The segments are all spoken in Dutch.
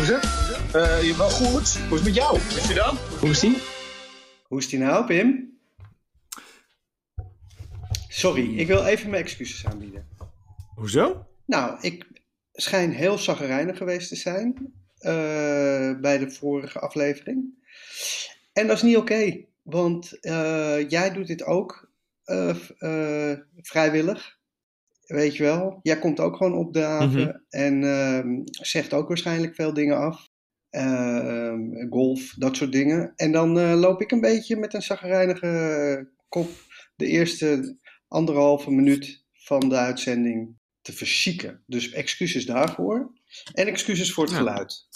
Hoe is het? Uh, je wel goed. Hoe is het met jou? Is je dan? Hoe is die? Hoe is die nou, Pim? Sorry, ik wil even mijn excuses aanbieden. Hoezo? Nou, ik schijn heel zaggerijnig geweest te zijn uh, bij de vorige aflevering. En dat is niet oké, want uh, jij doet dit ook uh, vrijwillig. Weet je wel, jij komt ook gewoon op de haven mm -hmm. en uh, zegt ook waarschijnlijk veel dingen af. Uh, golf, dat soort dingen. En dan uh, loop ik een beetje met een zagrijnige kop de eerste anderhalve minuut van de uitzending te verzieken. Dus excuses daarvoor. En excuses voor het Ja. geluid.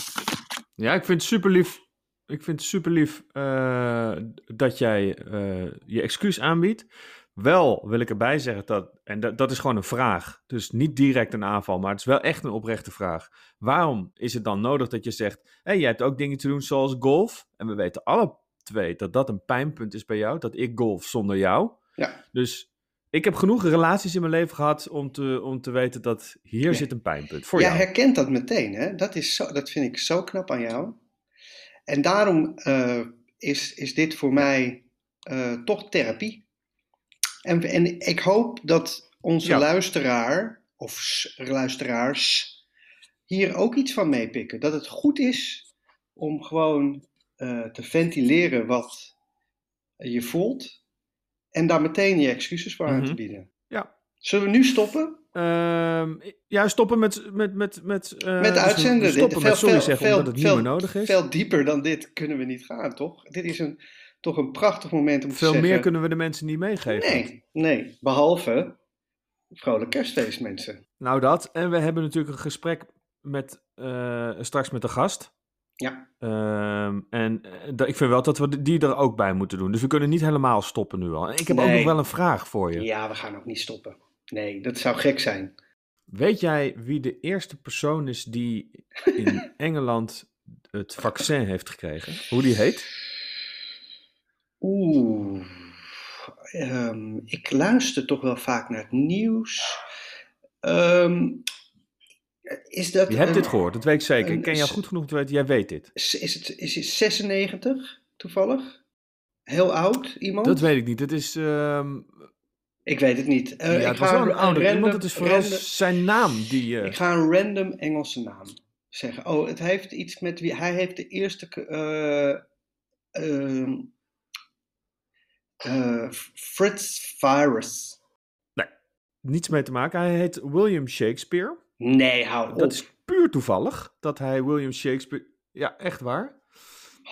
Ja, ik vind het super lief. Ik vind het super lief eh, dat jij eh, je excuus aanbiedt. Wel wil ik erbij zeggen dat, en dat, dat is gewoon een vraag. Dus niet direct een aanval, maar het is wel echt een oprechte vraag. Waarom is het dan nodig dat je zegt: hé, hey, jij hebt ook dingen te doen zoals golf? En we weten alle twee dat dat een pijnpunt is bij jou, dat ik golf zonder jou. Ja. Dus ik heb genoeg relaties in mijn leven gehad om te, om te weten dat hier Ja. zit een pijnpunt voor Jij jou. herkent dat meteen, hè? Dat, is zo, dat vind ik zo knap aan jou. En daarom eh, is, is dit voor mij eh, toch therapie. En, en ik hoop dat onze Ja. luisteraar, of luisteraars, hier ook iets van meepikken. Dat het goed is om gewoon eh, te ventileren wat je voelt. En daar meteen je excuses voor aan te Mhm. bieden. Ja. Zullen we nu stoppen? Ehm, ja, stoppen met, met, met, met, eh, Met dus uitzenden. stoppen Dit- met sorry zeggen omdat het niet veel, meer nodig is. Veel dieper dan dit kunnen we niet gaan, toch? Dit is een, toch een prachtig moment om te Veel zeggen... meer kunnen we de mensen niet meegeven. Nee, nee. Behalve vrolijk kerstfeest, mensen. Nou dat. En we hebben natuurlijk een gesprek met, eh, straks met de gast. Ja. Ehm, en eh, ik vind wel dat we die er ook bij moeten doen. Dus we kunnen niet helemaal stoppen nu al. En ik heb ook nog wel een vraag voor je. Ja, we gaan ook niet stoppen. Nee, dat zou gek zijn. Weet jij wie de eerste persoon is die in Engeland het vaccin heeft gekregen? Hoe die heet? Oeh. Ehm, ik luister toch wel vaak naar het nieuws. Ehm, is dat... Je hebt een- dit gehoord, dat weet ik zeker. een- Ik ken jou goed genoeg te weten, jij weet dit. Is het, is het 96 toevallig? Heel oud iemand? Dat weet ik niet. Het is, ehm, Ik weet het niet. Eh, ja, ik ga een ouder random- iemand. Het is vooral random- zijn naam die... eh, Ik ga een random Engelse naam zeggen. Oh, het heeft iets met wie. Hij heeft de eerste. ke- eh Fritz Virus. niets mee te maken. Hij heet William Shakespeare. Nee, hou op. Dat is puur toevallig dat hij William Shakespeare... Ja, echt waar.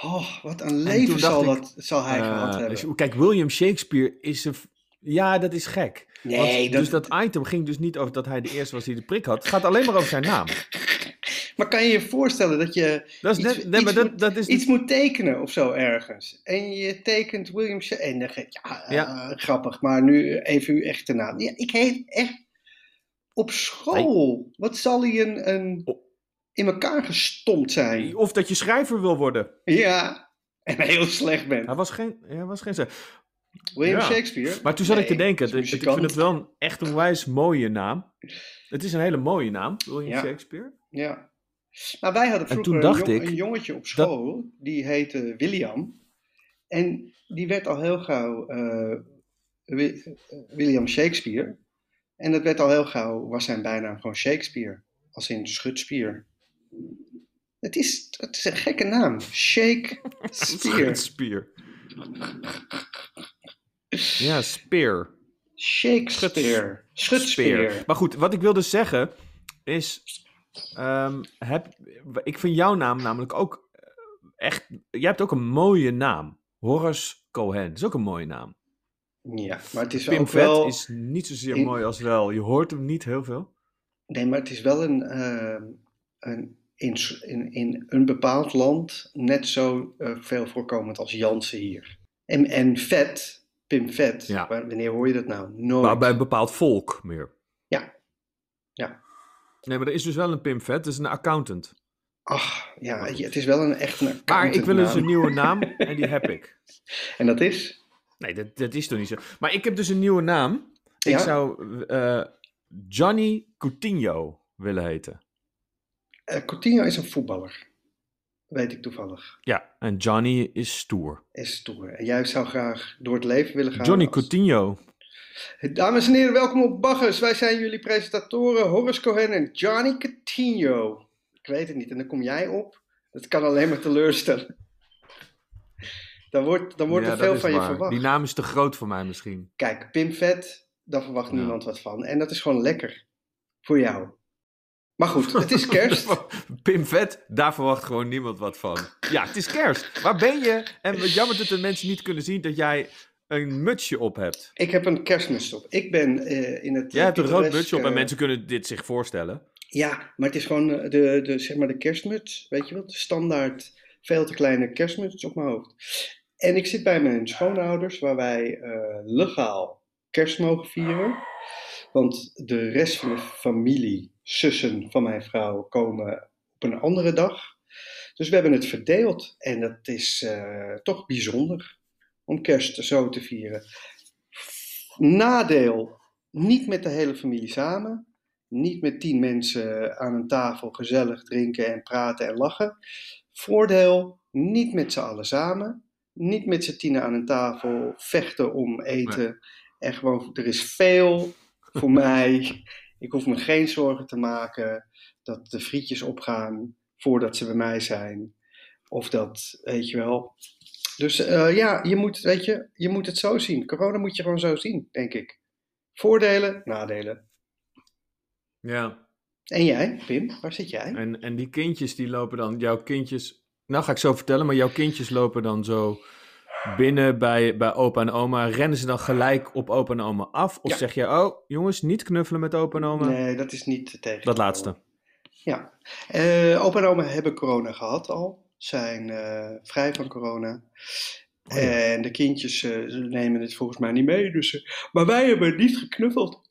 Oh, wat een leven zal, ik, dat, zal hij Eh, gehad hebben. dus- kijk, William Shakespeare is een... Ja, dat is gek. nee, Want, dat, Dus dat item ging dus niet over dat hij de eerste was die de prik had. Het gaat alleen maar over zijn naam. Maar kan je je voorstellen dat je Dat is Iets- net... Nee, maar iets dat, moet- dat is... iets moet tekenen of zo ergens? En je tekent William Shakespeare. En dan je, ja, eh, Ja. grappig, maar nu even uw echte naam. Ja, ik heet echt op school. Wat zal hij een, een Oh. in elkaar gestompt zijn? Of dat je schrijver wil worden. Ja, en heel slecht bent. Hij was geen... Hij was geen... William ja. Shakespeare? Maar toen zat ik te denken, ik, vind het wel een echt een wijs mooie naam. Het is een hele mooie naam, William Ja. Shakespeare. Ja. Nou, wij hadden En vroeger toen dacht een, jong- ik een jongetje op school, die heette William. En die werd al heel gauw eh, eh, William Shakespeare. En dat werd al heel gauw, was zijn bijnaam gewoon Shakespeare. Als in schutspier. Het is, het is een gekke naam. Shakespeare. Schutspier. Ja, speer. Shakespeare. Schutspier. Maar goed, wat ik wilde zeggen is... ehm, heb, ik vind jouw naam namelijk ook eh, echt... Jij hebt ook een mooie naam. Horace Cohen. Dat is ook een mooie naam. Ja, maar het is Pim ook Vet wel... is niet zozeer in- mooi als wel. Je hoort hem niet heel veel. Nee, maar het is wel een, ehm, een in, in, in een bepaald land net zo eh, veel voorkomend als Jansen hier. En, en vet, Pim Vet, Ja. wanneer hoor je dat nou? Nooit. Maar bij een bepaald volk meer. Ja. Ja. Nee, maar er is dus wel een Pim Vet. Is een accountant. Ach, ja, het is wel een echt een Maar ik wil dus een nieuwe naam en die heb ik. En dat is? Nee, dat, dat is toch niet zo. Maar ik heb dus een nieuwe naam. Ik Ja? zou eh, Johnny Coutinho willen heten. Eh, Coutinho is een voetballer. weet ik toevallig. Ja, en Johnny is stoer. Is stoer. En jij zou graag door het leven willen gaan. Johnny als- Coutinho. Dames en heren, welkom op Baggers. Wij zijn jullie presentatoren Horace Cohen en Johnny Coutinho. Ik weet het niet. En dan kom jij op. Dat kan alleen maar teleurstellen. Dan wordt, dan wordt Ja, er veel van je verwacht. Die naam is te groot voor mij misschien. Kijk, Pim Vet, daar verwacht Ja. niemand wat van. En dat is gewoon lekker. Voor jou. Maar goed, het is kerst. Pim Vet, daar verwacht gewoon niemand wat van. Ja, het is kerst. Waar ben je? En jammer dat de mensen niet kunnen zien dat jij een mutsje op hebt. Ik heb een kerstmuts op. Ik ben eh, in het... Jij hebt een rood mutsje op en mensen kunnen dit zich voorstellen. Ja, maar het is gewoon eh, de, de, zeg maar de kerstmuts, weet je wel? De standaard veel te kleine kerstmuts op mijn hoofd. En ik zit bij mijn schoonouders, waar wij eh, legaal kerst mogen vieren. Want de rest van de familie, zussen van mijn vrouw, komen op een andere dag. Dus we hebben het verdeeld en dat is eh, toch bijzonder om kerst zo te vieren. Nadeel, niet met de hele familie samen. Niet met tien mensen aan een tafel gezellig drinken en praten en lachen. Voordeel, niet met z'n allen samen. Niet met z'n tienen aan een tafel vechten om eten. En gewoon, er is veel voor mij. Ik hoef me geen zorgen te maken dat de frietjes opgaan voordat ze bij mij zijn. Of dat, weet je wel. Dus eh, ja, je moet, weet je, je moet het zo zien. Corona moet je gewoon zo zien, denk ik. Voordelen, nadelen. Ja. En jij, Pim, waar zit jij? En, en die kindjes die lopen dan, jouw kindjes, nou ga ik zo vertellen, maar jouw kindjes lopen dan zo binnen bij, bij opa en oma. Rennen ze dan gelijk op opa en oma af? Of Ja. zeg je, oh jongens, niet knuffelen met opa en oma? Nee, dat is niet tegen. Dat laatste. Ja. Eh, opa en oma hebben corona gehad al. Zijn eh, vrij van corona. Oh ja. En de kindjes eh, nemen het volgens mij niet mee. Dus, eh, maar wij hebben niet geknuffeld.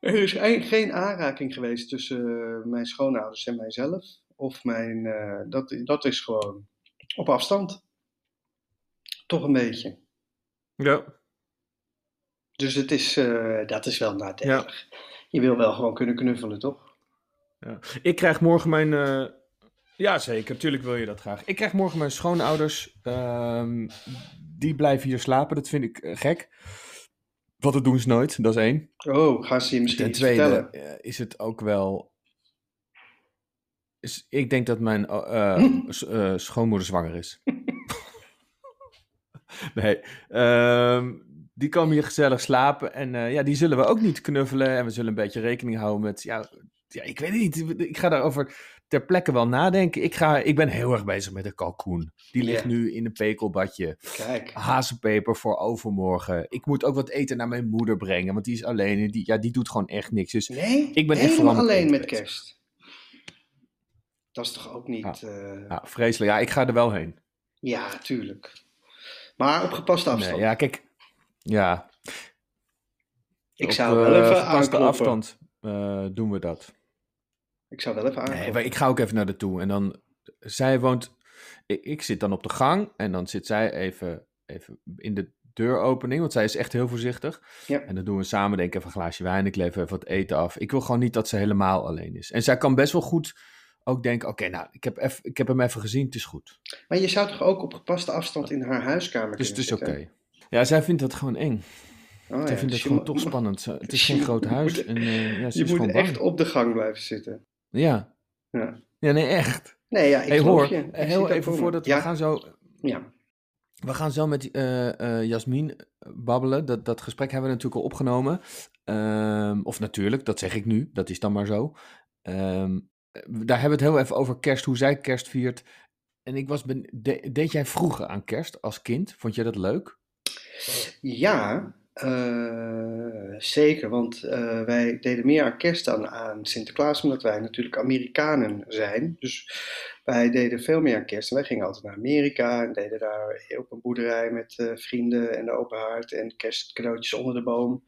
Er is geen aanraking geweest tussen mijn schoonouders en mijzelf. Of mijn, dat, dat is gewoon op afstand. Toch een beetje. Ja. Dus het is, dat is wel nadelig. Je wil wel gewoon kunnen knuffelen, toch? Ik krijg morgen mijn. Ja, zeker. Tuurlijk wil je dat graag. Ik krijg morgen mijn schoonouders. ehm, die blijven hier slapen. Dat vind ik eh, gek. Want dat doen ze nooit. Dat is één. Oh, gaan ze je misschien Ten tweede vertellen? eh, is het ook wel. Is, ik denk dat mijn eh, schoonmoeder zwanger is. nee. ehm, die komen hier gezellig slapen. En ja, die zullen we ook niet knuffelen. En we zullen een beetje rekening houden met. Ja, ja ik weet het niet. Ik ga daarover ter plekke wel nadenken. Ik, ga, ik ben heel erg bezig met een kalkoen. Die ligt nu in een pekelbadje Kijk. hazenpeper voor overmorgen. Ik moet ook wat eten naar mijn moeder brengen, want die is alleen en die, ja, die doet gewoon echt niks. Dus Nee, Ik ben helemaal alleen met bezig. kerst. Dat is toch ook niet... Ja. eh, ja, vreselijk. Ja, ik ga er wel heen. ja, tuurlijk. Maar op gepaste afstand. Nee, ja, kijk. Ja, ik op, zou eh, wel even gepaste aankloppen. afstand eh, doen we dat. Ik zou wel even Nee, maar ik ga ook even naar de toe. En dan, zij woont, ik, ik zit dan op de gang en dan zit zij even, even in de deuropening, want zij is echt heel voorzichtig. Ja. En dan doen we samen denk ik even een glaasje wijn, ik lever even wat eten af. Ik wil gewoon niet dat ze helemaal alleen is. En zij kan best wel goed ook denken, oké, nou, ik heb, even, ik heb hem even gezien, het is goed. Maar je zou toch ook op gepaste afstand in haar huiskamer Dus het is oké. Ja, zij vindt dat gewoon eng. Oh, zij ja, vindt dus het je gewoon toch spannend. Het is dus geen groot huis en eh, ja, ze Je is moet echt bang. op de gang blijven zitten. Ja. Ja. ja, nee, echt. Nee, ja, ik hey, hoor, je. Ik heel even voor voordat ja, we gaan zo Ja, We gaan zo met eh eh Jasmin babbelen. Dat, dat gesprek hebben we natuurlijk al opgenomen. Ehm, of natuurlijk, dat zeg ik nu. Dat is dan maar zo. Ehm, daar hebben we het heel even over kerst, hoe zij kerst viert. En ik was ben, de- deed jij vroeger aan kerst als kind? Vond je dat leuk? ja eh, zeker. Want eh, wij deden meer aan kerst dan aan Sinterklaas, omdat wij natuurlijk Amerikanen zijn. Dus wij deden veel meer aan kerst. En wij gingen altijd naar Amerika en deden daar op een boerderij met eh, vrienden en de open haard en kerstcadeautjes onder de boom.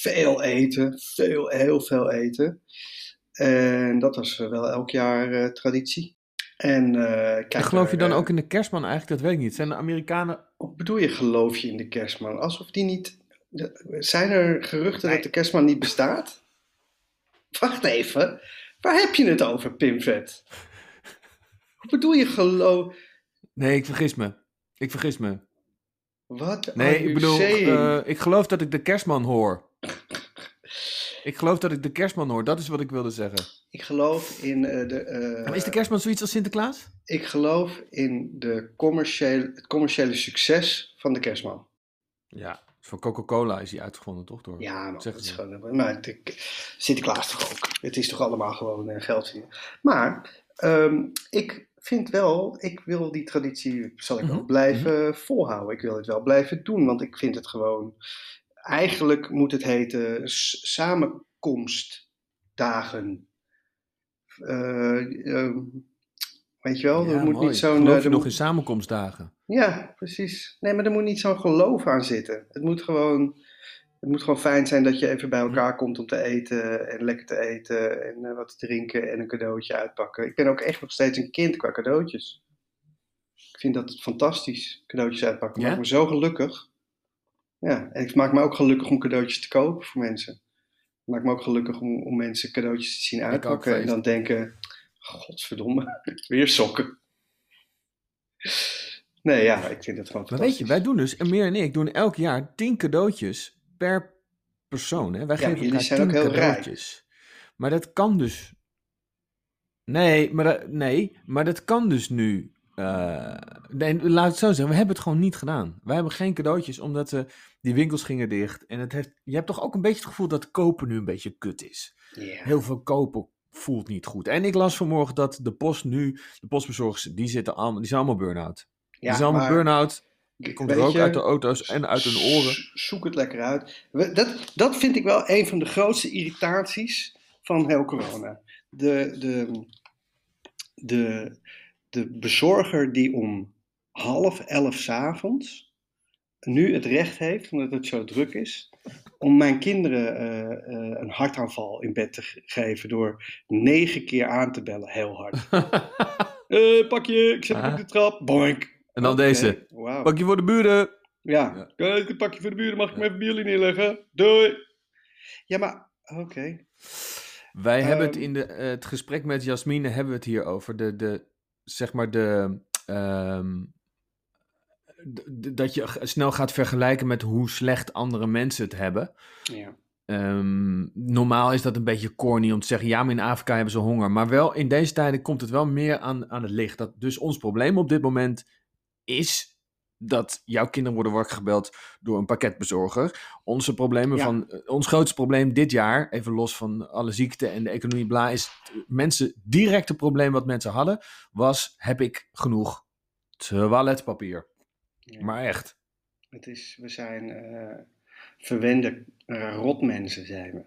Veel eten, veel, heel veel eten. En dat was wel elk jaar traditie. En, geloof je dan ook in de kerstman eigenlijk? Dat weet ik niet. Zijn de Amerikanen... Bedoel je geloof je in de kerstman? Alsof die niet... de- Zijn er geruchten Nee. dat de kerstman niet bestaat? Wacht even. Waar heb je het over, Pimvet? Hoe bedoel je geloof? Nee, ik vergis me. Ik vergis me. Wat Nee, are ik you bedoel, eh, ik geloof dat ik de kerstman hoor. Ik geloof dat ik de kerstman hoor, dat is wat ik wilde zeggen. Ik geloof in eh, de. eh, Maar is de kerstman zoiets als Sinterklaas? Ik geloof in de commerciële, het commerciële succes van de kerstman. Ja, van Coca-Cola is hij uitgevonden, toch? Door... Ja, maar Zeggen het is gewoon. Maar het- Sinterklaas toch ook. Het is toch allemaal gewoon eh, geld. Maar ehm, ik vind wel, ik wil die traditie, zal ik Mhm, ook blijven volhouden. Ik wil het wel blijven doen, want ik vind het gewoon. Eigenlijk moet het heten samenkomstdagen. Eh, ehm, weet je wel, Ja, er moet mooi. niet zo'n. Geloof eh, je er nog moet- in samenkomstdagen? ja, precies. Nee, maar er moet niet zo'n geloof aan zitten. Het moet gewoon, het moet gewoon fijn zijn dat je even bij elkaar komt om te eten en lekker te eten en eh, wat te drinken en een cadeautje uitpakken. Ik ben ook echt nog steeds een kind qua cadeautjes. Ik vind dat fantastisch, cadeautjes uitpakken. Ja? Maakt me zo gelukkig. Ja, en het maakt me ook gelukkig om cadeautjes te kopen voor mensen. Het maakt me ook gelukkig om, om mensen cadeautjes te zien uitpakken en dan denken, godverdomme, weer sokken. Nee, ja, ik vind het gewoon Maar weet je, wij doen dus, en meer en ik, doen elk jaar tien cadeautjes per persoon. Hè? Wij Ja, geven elkaar zijn tien ook heel rijk. cadeautjes. Maar dat kan dus... Nee, maar dat, nee, maar dat kan dus nu... eh, nee, laat het zo zeggen, we hebben het gewoon niet gedaan. Wij hebben geen cadeautjes, omdat we, die winkels gingen dicht. En het heeft, je hebt toch ook een beetje het gevoel dat kopen nu een beetje kut is. Heel veel kopen voelt niet goed. En ik las vanmorgen dat de post nu, de postbezorgers, die, zitten allemaal, die zijn allemaal burn-out. die zijn allemaal maar burn-out. ik- Komt er ook uit de auto's en uit hun oren. Zoek het lekker uit. Dat, dat vind ik wel een van de grootste irritaties van heel corona. De, de, de, de bezorger die om half elf 's avonds nu het recht heeft, omdat het zo druk is, om mijn kinderen eh, eh, een hartaanval in bed te ge- geven door negen keer aan te bellen, heel hard. Eh, pak je, ik zet hem op de trap, boink. en dan deze. Pak je voor de buren. Ja, Ja. kijk, een pakje voor de buren, mag ik hem even bij jullie neerleggen? Doei! Ja, maar, oké. Wij hebben het Ehm. in de, het gesprek met Jasmine hebben we het hier over. De, de, zeg maar de, ehm, dat je snel gaat vergelijken met hoe slecht andere mensen het hebben. Ja. Ehm, normaal is dat een beetje corny om te zeggen, ja, maar in Afrika hebben ze honger. Maar wel in deze tijden komt het wel meer aan, aan het licht. Dat dus ons probleem op dit moment is dat jouw kinderen worden wakker gebeld door een pakketbezorger. Onze problemen Ja. van, eh, ons grootste probleem dit jaar, even los van alle ziekte en de economie, bla, is mensen, directe probleem wat mensen hadden, was, heb ik genoeg toiletpapier? Ja. Maar echt. Het is, we zijn eh, verwende eh, rotmensen, zijn we.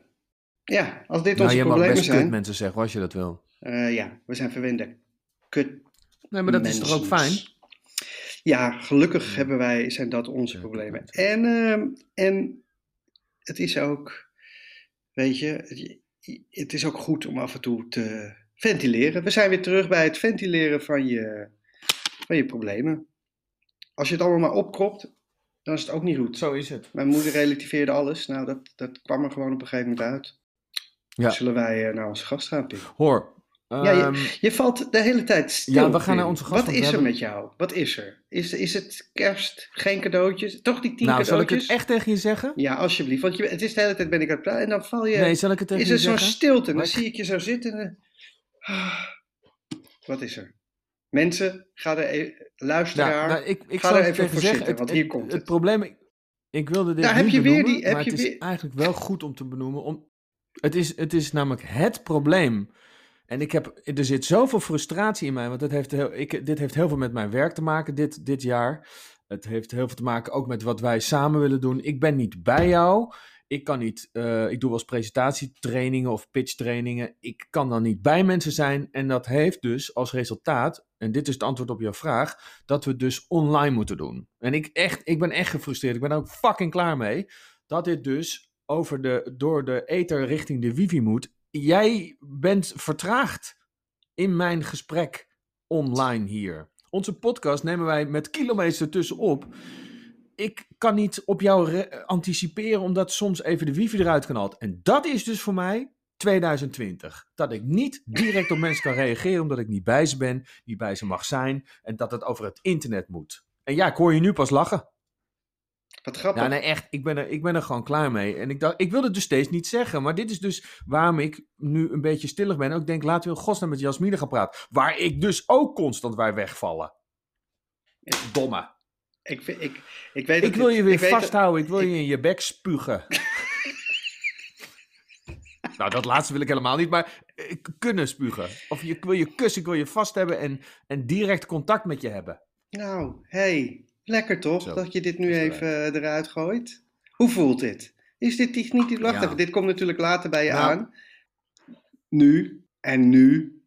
Ja, als dit Nou, onze je mag problemen best zijn. mensen zeggen, als je dat wil. eh, ja, we zijn verwende kut Nee, maar dat is toch ook fijn? Ja, gelukkig Ja. hebben wij, zijn dat onze Ja, problemen. dat En, ehm, en het is ook, weet je, het, het is ook goed om af en toe te ventileren. We zijn weer terug bij het ventileren van je, van je problemen. Als je het allemaal maar opkropt, dan is het ook niet goed. Zo is het. Mijn moeder relativeerde alles. Nou, dat, dat kwam er gewoon op een gegeven moment uit. Ja. Zullen wij eh, naar onze gast gaan, Pim? Hoor. Ja, je- ehm, Je valt de hele tijd stil. Ja, we gaan naar onze gast, Wat is er hebben- met jou? Wat is er? Is, is het kerst? Geen cadeautjes? Toch die tien nou, zal ik cadeautjes? het echt tegen je zeggen? Ja, alsjeblieft. Want je, het is de hele tijd ben ik aan het praten en dan val je... Nee, zal ik het tegen is je er zo'n zeggen? stilte en dan zie ik je zo zitten en... Ah, Wat is er? Mensen, ga er e- luisteraar... Nou, ik, ik ga er even voor zeggen. zitten, het, want hier het- komt het. het. probleem, ik, wilde dit heb weer benoemen, die- heb maar je het is weer- eigenlijk wel goed om te benoemen. Om, het, is, het is namelijk het probleem. En ik heb, er zit zoveel frustratie in mij, want het heeft heel, ik, dit heeft heel veel met mijn werk te maken dit, dit jaar. Het heeft heel veel te maken ook met wat wij samen willen doen. Ik ben niet bij jou. Ik kan niet, eh, ik doe wel presentatietrainingen of pitchtrainingen. Ik kan dan niet bij mensen zijn. En dat heeft dus als resultaat, en dit is het antwoord op jouw vraag, dat we het dus online moeten doen. En ik, echt, ik ben echt gefrustreerd. Ik ben er ook fucking klaar mee. Dat dit dus over de, door de ether richting de wifi moet. Jij bent vertraagd in mijn gesprek online hier. Onze podcast nemen wij met kilometers ertussen op. Ik kan niet op jou re- anticiperen omdat soms even de wifi eruit knalt. En dat is dus voor mij 2020. Dat ik niet direct op mensen kan reageren omdat ik niet bij ze ben, niet bij ze mag zijn en dat het over het internet moet. En ja, ik hoor je nu pas lachen. Wat grappig. Ja, nee, echt. Ik ben, er, ik ben er gewoon klaar mee. En ik dacht, ik wil het dus steeds niet zeggen. Maar dit is dus waarom ik nu een beetje stillig ben. Ook denk, laten we in godsnaam met Jasmine gaan praten. Waar ik dus ook constant bij wegvallen. Domme. Ik, vind- ik, ik, weet Ik wil je weer vasthouden. Ik wil je in je bek spugen. nou, dat laatste wil ik helemaal niet. Maar eh, kunnen spugen. Of je, ik wil je kussen, ik wil je vast hebben. En, en direct contact met je hebben. Nou, hey, lekker toch Zo, dat je dit nu is even eh, eruit gooit? Hoe voelt dit? Is dit niet niet... Wacht Ja. even, dit komt natuurlijk later bij je Nou. aan. Nu en nu.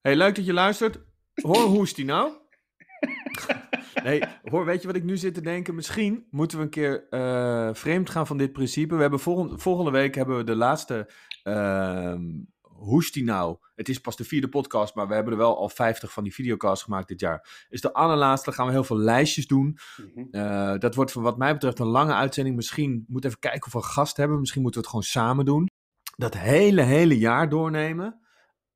hey, leuk dat je luistert. Hoor, hoe hoest die nou? Nee, hoor, weet je wat ik nu zit te denken? Misschien moeten we een keer eh, vreemd gaan van dit principe. We hebben volgende, volgende week hebben we de laatste ehm hoest die nou? Het is pas de vierde podcast, maar we hebben er wel al 50 van die videocasts gemaakt dit jaar. Is de allerlaatste, gaan we heel veel lijstjes doen. Mhm. Eh, dat wordt voor wat mij betreft een lange uitzending. Misschien moet even kijken of we een gast hebben. Misschien moeten we het gewoon samen doen. Dat hele, hele jaar doornemen.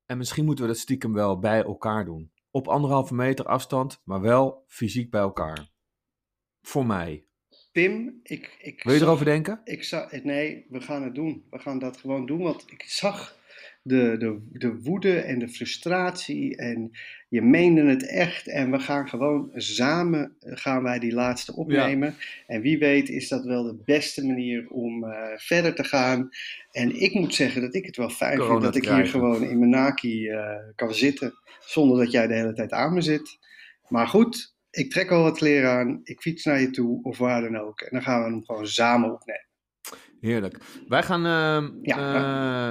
En misschien moeten we dat stiekem wel bij elkaar doen. Op anderhalve meter afstand, maar wel fysiek bij elkaar. Voor mij. Pim, ik... ik Wil je zag- erover denken? Ik zag, nee, we gaan het doen. We gaan dat gewoon doen, want ik zag de, de, de woede en de frustratie en je meende het echt. En we gaan gewoon samen, eh, gaan wij die laatste opnemen. En wie weet is dat wel de beste manier om eh, verder te gaan. En ik moet zeggen dat ik het wel fijn Corona vind dat ik hier gewoon in mijn naki eh, kan zitten, zonder dat jij de hele tijd aan me zit. Maar goed, ik trek al wat kleren aan, ik fiets naar je toe of waar dan ook. En dan gaan we hem gewoon samen opnemen. Heerlijk. Wij gaan ehm, Ja,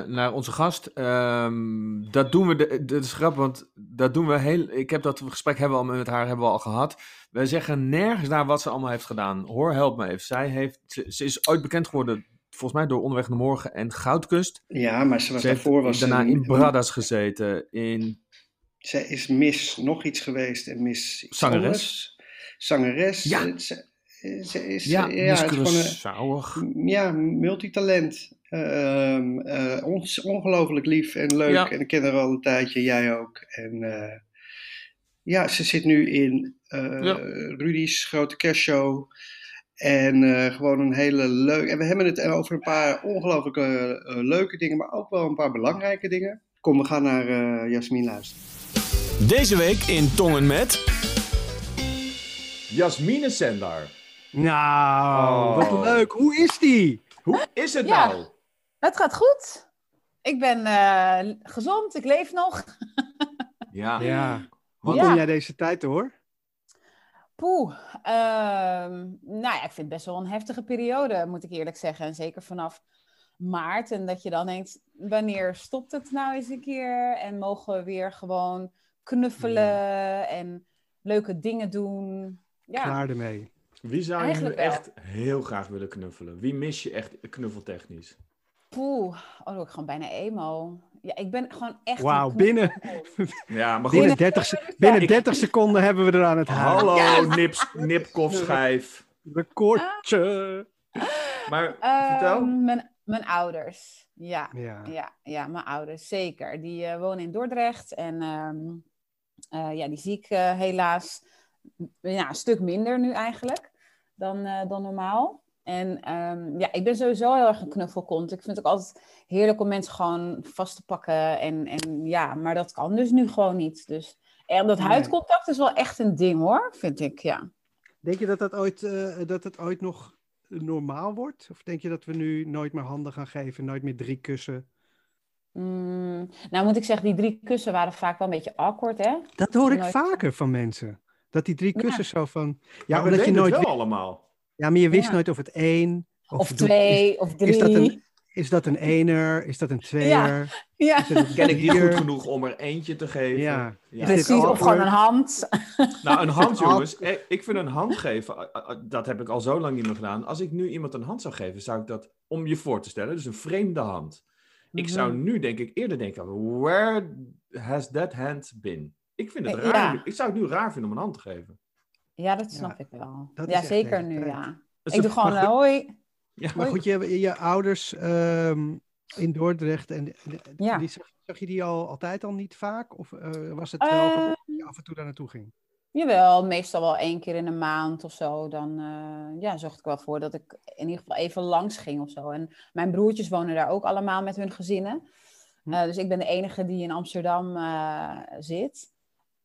eh, naar onze gast. Ehm, dat doen we, de, dat is grappig, want dat doen we heel... Ik heb dat gesprek hebben we al met haar hebben we al gehad. Wij zeggen nergens naar wat ze allemaal heeft gedaan. Hoor, help me even. Zij heeft, ze, ze is ooit bekend geworden, volgens mij door Onderweg naar Morgen en Goudkust. Ja, maar ze was Ze daarvoor was daarna ze- in Bradas gezeten, in Zij is Miss nog iets geweest en iets Zangeres. Zangeres. Ja. Ze, ze is, ja, ja, het is gewoon Curaçaoig. een ja, multitalent. Ehm eh, ons- ongelooflijk lief en leuk. Ja. En ik ken haar al een tijdje, jij ook. En eh, ja, ze zit nu in eh, Ja. Rudy's grote kerstshow. En eh, gewoon een hele leuke. En we hebben het over een paar ongelooflijk eh, eh, leuke dingen, maar ook wel een paar belangrijke dingen. Kom, we gaan naar eh Jasmin luisteren. Deze week in Tongen met... Jasmine Sendar. Nou, Oh. wat leuk. Hoe is die? Hoe is het Ja. nou? Het gaat goed. Ik ben eh, gezond, ik leef nog. Ja. Ja. Hoe Ja. kom jij deze tijd door? Poeh. ehm, nou ja, ik vind het best wel een heftige periode, moet ik eerlijk zeggen. En zeker vanaf maart. En dat je dan denkt, wanneer stopt het nou eens een keer? En mogen we weer gewoon knuffelen en leuke dingen doen? Ja, Klaar ermee. Wie zou je nu wel. echt heel graag willen knuffelen? Wie mis je echt knuffeltechnisch? poeh. Oh, ik gewoon bijna emo. Ja, ik ben gewoon echt... Wauw, binnen, Ja, maar binnen, goed. 30, se- binnen ik- 30 seconden hebben we er aan het halen. Hallo, nips, nipkopschijf. Recordje. Maar Ehm, vertel. Mijn, mijn ouders, ja. Ja. Ja, ja, mijn ouders, zeker. Die eh, wonen in Dordrecht en ehm, eh, ja, die zie ik eh, helaas ja, een stuk minder nu eigenlijk dan, eh, dan normaal. En ehm, ja, ik ben sowieso heel erg een knuffelkont. Ik vind het ook altijd heerlijk om mensen gewoon vast te pakken. En, en ja, maar dat kan dus nu gewoon niet. Dus en dat Nee. huidcontact is wel echt een ding hoor, vind ik, ja. Denk je dat dat, ooit, eh, dat het ooit nog normaal wordt? Of denk je dat we nu nooit meer handen gaan geven, nooit meer drie kussen? Mm, nou moet ik zeggen, die drie kussen waren vaak wel een beetje awkward, hè? Dat hoor ik Nooit. vaker van mensen. Dat die drie Ja. kussen zo van... Ja, Ja, we omdat je nooit... het wel wi- allemaal. Ja, maar je wist Ja. nooit of het één... Of, twee, of drie. Is dat, een, is dat een ener? Is dat een tweeër? Ja, een Ken ik niet vier? goed genoeg om er eentje te geven? Ja. Ja. Precies. Of awkward? gewoon een hand. Nou, een hand, jongens. Eh, Ik vind een hand geven, eh, eh, dat heb ik al zo lang niet meer gedaan. Als ik nu iemand een hand zou geven, zou ik dat, om je voor te stellen, dus een vreemde hand. Ik zou Mhm. nu denk ik eerder denken, where has that hand been? Ik vind het raar. ja. Ik zou het nu raar vinden om een hand te geven. Ja, dat Ja, snap ik wel. Ja, zeker nu, ja. Dat is Ik doe gewoon, goed. hoi. Ja, Maar goed, je, je ouders, ehm, In Dordrecht. En, Ja. die, zag, zag je die al altijd al niet vaak? Of eh, was het wel gewoon dat je af en toe daar naartoe ging? Jawel, meestal wel één keer in een maand of zo. Dan eh, ja, zorgde ik wel voor dat ik in ieder geval even langs ging of zo. En mijn broertjes wonen daar ook allemaal met hun gezinnen. Hm. Eh, dus ik ben de enige die in Amsterdam eh, zit.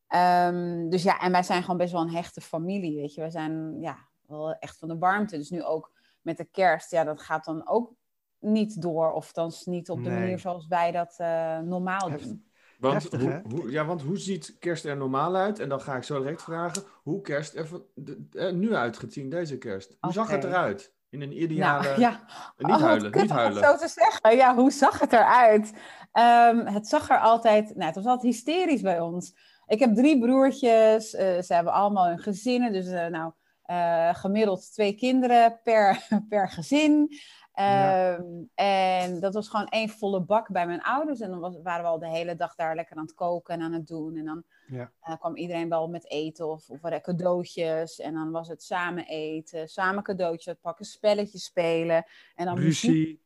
Ehm, dus ja, en wij zijn gewoon best wel een hechte familie, weet je. Wij zijn ja, wel echt van de warmte. Dus nu ook met de kerst, ja, dat gaat dan ook niet door. Of dan niet op de Nee. manier zoals wij dat eh, normaal doen. Want, Heftig, hoe, ja, want hoe ziet kerst er normaal uit? En dan ga ik zo direct vragen hoe kerst er, van- de- er nu uit gaat zien, deze kerst. Hoe zag het eruit? In een ideale... Nou, ja. Niet Oh, huilen, niet om het huilen. zo te zeggen. Ja, hoe zag het eruit? Ehm, het zag er altijd... Nou, het was altijd hysterisch bij ons. Ik heb drie broertjes. eh, ze hebben allemaal hun gezinnen. Dus eh, nou, eh, gemiddeld twee kinderen per, per gezin. Ja. Ehm, En dat was gewoon één volle bak bij mijn ouders. En dan was, waren we al de hele dag daar lekker aan het koken en aan het doen. En dan Ja. kwam iedereen wel met eten of, of cadeautjes. En dan was het samen eten, samen cadeautjes pakken, spelletjes spelen. En dan muziek. Ruzie.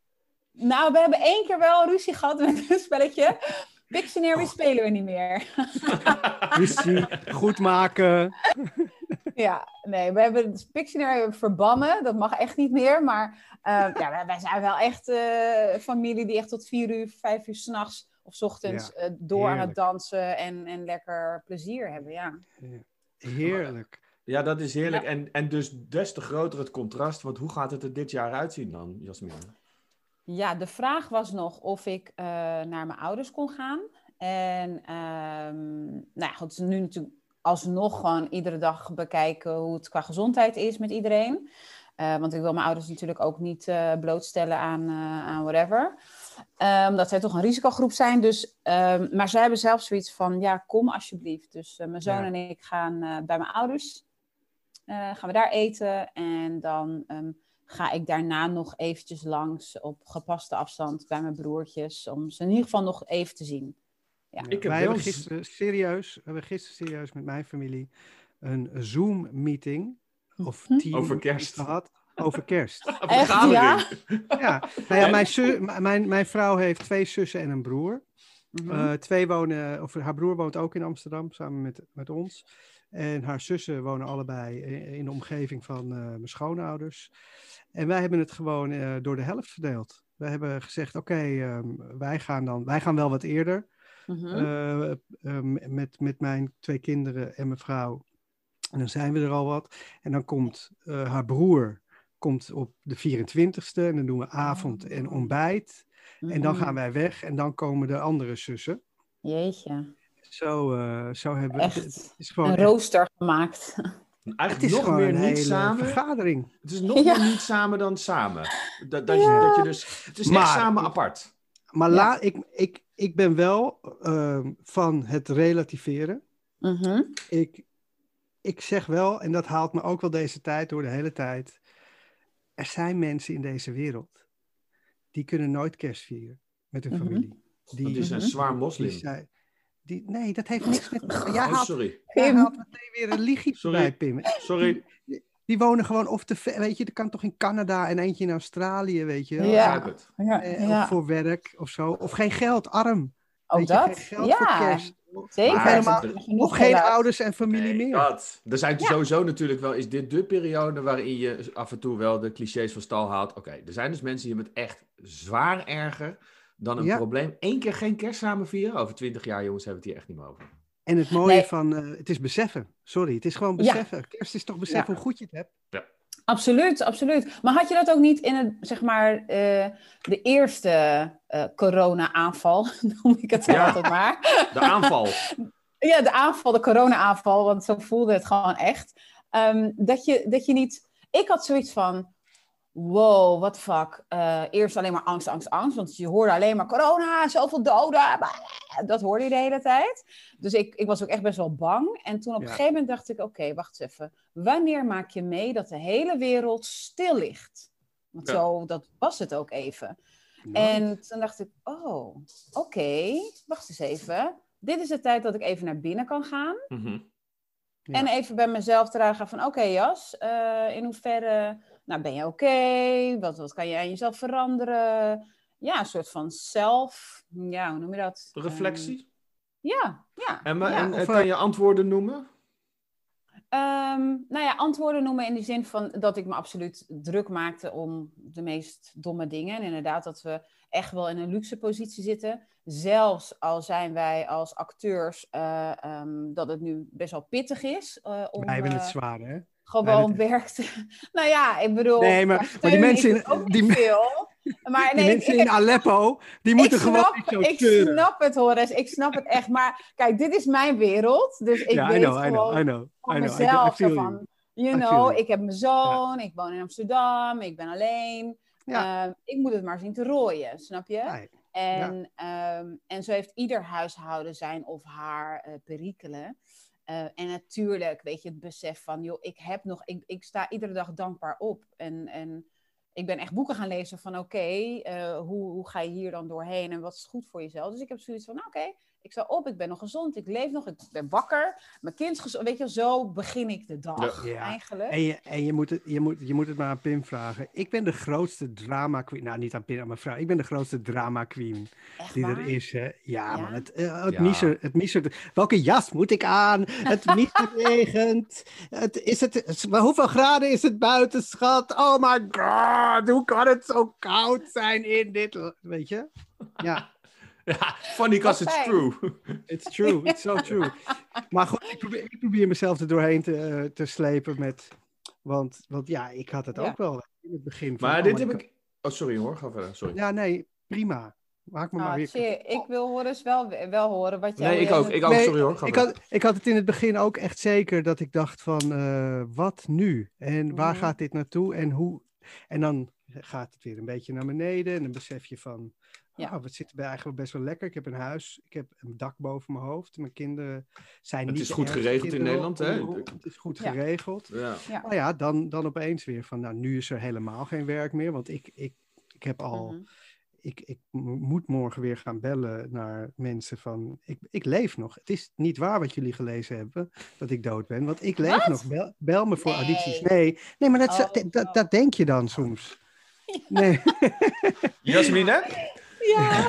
Nou, we hebben één keer wel ruzie gehad met een spelletje. Pictionary Oh. spelen we niet meer. Goed maken. ja, nee, we hebben Pictionary verbannen. Dat mag echt niet meer. Maar eh, ja, wij, zijn wel echt eh familie die echt tot vier uur, vijf uur s'nachts of 's ochtends eh, door aan het dansen en, en lekker plezier hebben. Ja. Heerlijk. Ja, dat is heerlijk. En, en dus des te groter het contrast. Want hoe gaat het er dit jaar uitzien dan, Jasmin? Ja, de vraag was nog of ik eh, naar mijn ouders kon gaan. En ehm, nou ja, goed, nu natuurlijk alsnog gewoon iedere dag bekijken hoe het qua gezondheid is met iedereen. Eh, want ik wil mijn ouders natuurlijk ook niet eh, blootstellen aan, aan whatever. Eh, omdat zij toch een risicogroep zijn. Dus, ehm, maar zij hebben zelf zoiets van, ja, kom alsjeblieft. Dus mijn zoon Ja. en ik gaan bij mijn ouders. Gaan we daar eten. En dan ehm, ga ik daarna nog eventjes langs op gepaste afstand bij mijn broertjes. Om ze in ieder geval nog even te zien. Ja. Ik heb Wij hebben gisteren serieus, we hebben gisteren serieus met mijn familie een Zoom-meeting of Mhm. team Over kerst. gehad over kerst. Echt, ja? Ja, nou ja, mijn, mijn, mijn vrouw heeft twee zussen en een broer. Mhm. Eh, twee wonen, of haar broer woont ook in Amsterdam samen met, met ons. En haar zussen wonen allebei in, in de omgeving van eh, mijn schoonouders. En wij hebben het gewoon eh, door de helft verdeeld. We hebben gezegd, oké, ehm, wij gaan dan, wij gaan wel wat eerder. Mhm. eh, eh, met, met mijn twee kinderen en mijn vrouw. En dan zijn we er al wat. En dan komt eh, haar broer komt op de 24ste. En dan doen we avond en Oh. ontbijt. En dan Mhm. gaan wij weg. En dan komen de andere zussen. Jeetje, Zo, zo hebben we Echt het. Is gewoon, een echt- rooster gemaakt. het Eigenlijk is nog meer een niet hele samen. vergadering. Het is nog Ja. meer niet samen dan samen. Dat, dat, je, dat je dus... Het is echt Maar- samen apart. Maar Ja. la, ik, ik, ik ben wel ehm, van het relativeren. Mhm. ik, ik zeg wel, en dat haalt me ook wel deze tijd door de hele tijd. Er zijn mensen in deze wereld die kunnen nooit kerst vieren met hun Mhm. familie. Die, Want die zijn Mhm. zwaar die moslim. zijn- die, nee, dat heeft niks met. Jij Oh, haalt, sorry. jij haalt meteen weer religie Sorry. bij, Pim. Sorry. Die wonen gewoon of te ver, weet je, er kan toch in Canada en eentje in Australië, weet je wel. Ja. Ja, Eh, ja. Of voor werk of zo. Of geen geld, arm. Je, dat. geen geld voor Ja, kerst. zeker. Helemaal- Genoeg Of geen ouders en familie Nee, meer. dat. Er zijn Ja. sowieso natuurlijk wel, is dit de periode waarin je af en toe wel de clichés van stal haalt. Oké, er zijn dus mensen die hebben het echt zwaar erger dan een Ja. probleem. Eén keer geen kerst samen vieren. Over twintig jaar, jongens, hebben we het hier echt niet meer over. En het mooie Nee. van, eh, het is beseffen. Sorry, het is gewoon Ja. beseffen. Kerst is toch beseffen hoe goed je het hebt. Absoluut, absoluut. Maar had je dat ook niet in het, zeg maar, eh, de eerste eh, corona-aanval, noem ik het Ja. altijd maar. De aanval. Ja, de aanval, de corona-aanval, want zo voelde het gewoon echt. Ehm, dat, je, dat je niet... Ik had zoiets van, wow, what the fuck. Eh, eerst alleen maar angst, angst, angst, want je hoorde alleen maar corona, zoveel doden. Dat hoorde je de hele tijd. Dus ik, ik was ook echt best wel bang. En toen op een gegeven moment dacht ik, oké, wacht eens even. Wanneer maak je mee dat de hele wereld stil ligt? Want Ja. zo, dat was het ook even. En toen dacht ik, oh, oké, wacht eens even. Dit is de tijd dat ik even naar binnen kan gaan. Mhm. Ja. En even bij mezelf te ragen van, oké Jas, eh, in hoeverre nou, ben je oké? Wat, wat kan je aan jezelf veranderen? ja, een soort van zelf, ja, hoe noem je dat? Reflectie? Ehm, ja, ja. en maar, ja. en, of, kan eh, je antwoorden noemen? Ehm, nou ja, antwoorden noemen in de zin van dat ik me absoluut druk maakte om de meest domme dingen. En inderdaad dat we echt wel in een luxe positie zitten. Zelfs al zijn wij als acteurs eh, ehm, dat het nu best wel pittig is eh, om Wij hebben het eh, zwaar, hè? Gewoon Wij werk te... Nou ja, ik bedoel... Nee, maar- maar die mensen in- ook die veel. Maar Die nee, mensen ik, in Aleppo, die moeten gewoon niet zo ik snap het, Horace. Ik snap het echt. Maar kijk, dit is mijn wereld. Dus ik ja, weet I know, I know, I know. van I. I, I mezelf. you. van, you I know, ik heb mijn zoon, ik woon in Amsterdam, ik ben alleen. Ja. Eh, ik moet het maar zien te rooien, snap je? En, ehm, en zo heeft ieder huishouden zijn of haar eh, perikelen. Eh, en natuurlijk, weet je, het besef van, joh, ik heb nog, ik, ik sta iedere dag dankbaar op. En, en ik ben echt boeken gaan lezen van, oké, eh, hoe, hoe ga je hier dan doorheen en wat is goed voor jezelf? Dus ik heb zoiets van, nou, oké, ik sta op, ik ben nog gezond, ik leef nog, ik ben wakker, mijn kind is gezond. Weet je, zo begin ik de dag Ja. eigenlijk. En, je, en je, moet het, je, moet, je moet het maar aan Pim vragen. Ik ben de grootste drama queen. Nou, niet aan Pim, aan mijn vrouw. Ik ben de grootste drama queen Echt die waar? er is. Hè. Ja, Ja? man. Het, eh, het, Ja. Miezer, het miezer. Welke jas moet ik aan? Het miezer regent. Het, is het, hoeveel graden is het buiten, schat? Oh my god, hoe kan het zo koud zijn in dit... Weet je? Ja, Ja, funny because it's true. it's true. It's so true. Maar goed, ik probeer, ik probeer mezelf er doorheen te, eh, te slepen met... Want, want ja, ik had het Ja. ook wel in het begin. van, Maar oh dit heb God. ik... Oh, sorry hoor, ga verder. Sorry. Ja, nee, prima. Maak me maar Ah, weer... shit, ik wil Horace wel, wel horen wat jij... Nee, ik ook. Ik ook. Nee, Sorry hoor, ga Ik verder. had, ik had het in het begin ook echt zeker dat ik dacht van, eh, wat nu? En waar Mhm. gaat dit naartoe? En hoe? En dan gaat het weer een beetje naar beneden. En dan besef je van, Ja. ah, wat zit er eigenlijk best wel lekker. Ik heb een huis, ik heb een dak boven mijn hoofd. Mijn kinderen zijn Het niet is goed geregeld in Nederland, hè? Het is goed Ja. geregeld. Ja. Ja. Nou ja, dan, dan opeens weer van, nou, nu is er helemaal geen werk meer. Want ik, ik, ik heb al Mhm. ik, ik mo- moet morgen weer gaan bellen naar mensen van, ik, ik leef nog. Het is niet waar wat jullie gelezen hebben, dat ik dood ben, want ik leef Wat? nog. Bel, bel me voor Nee. audities. Nee, nee maar dat, Oh, dat, dat, oh. dat denk je dan soms. Nee, Jasmin, hè? Ja,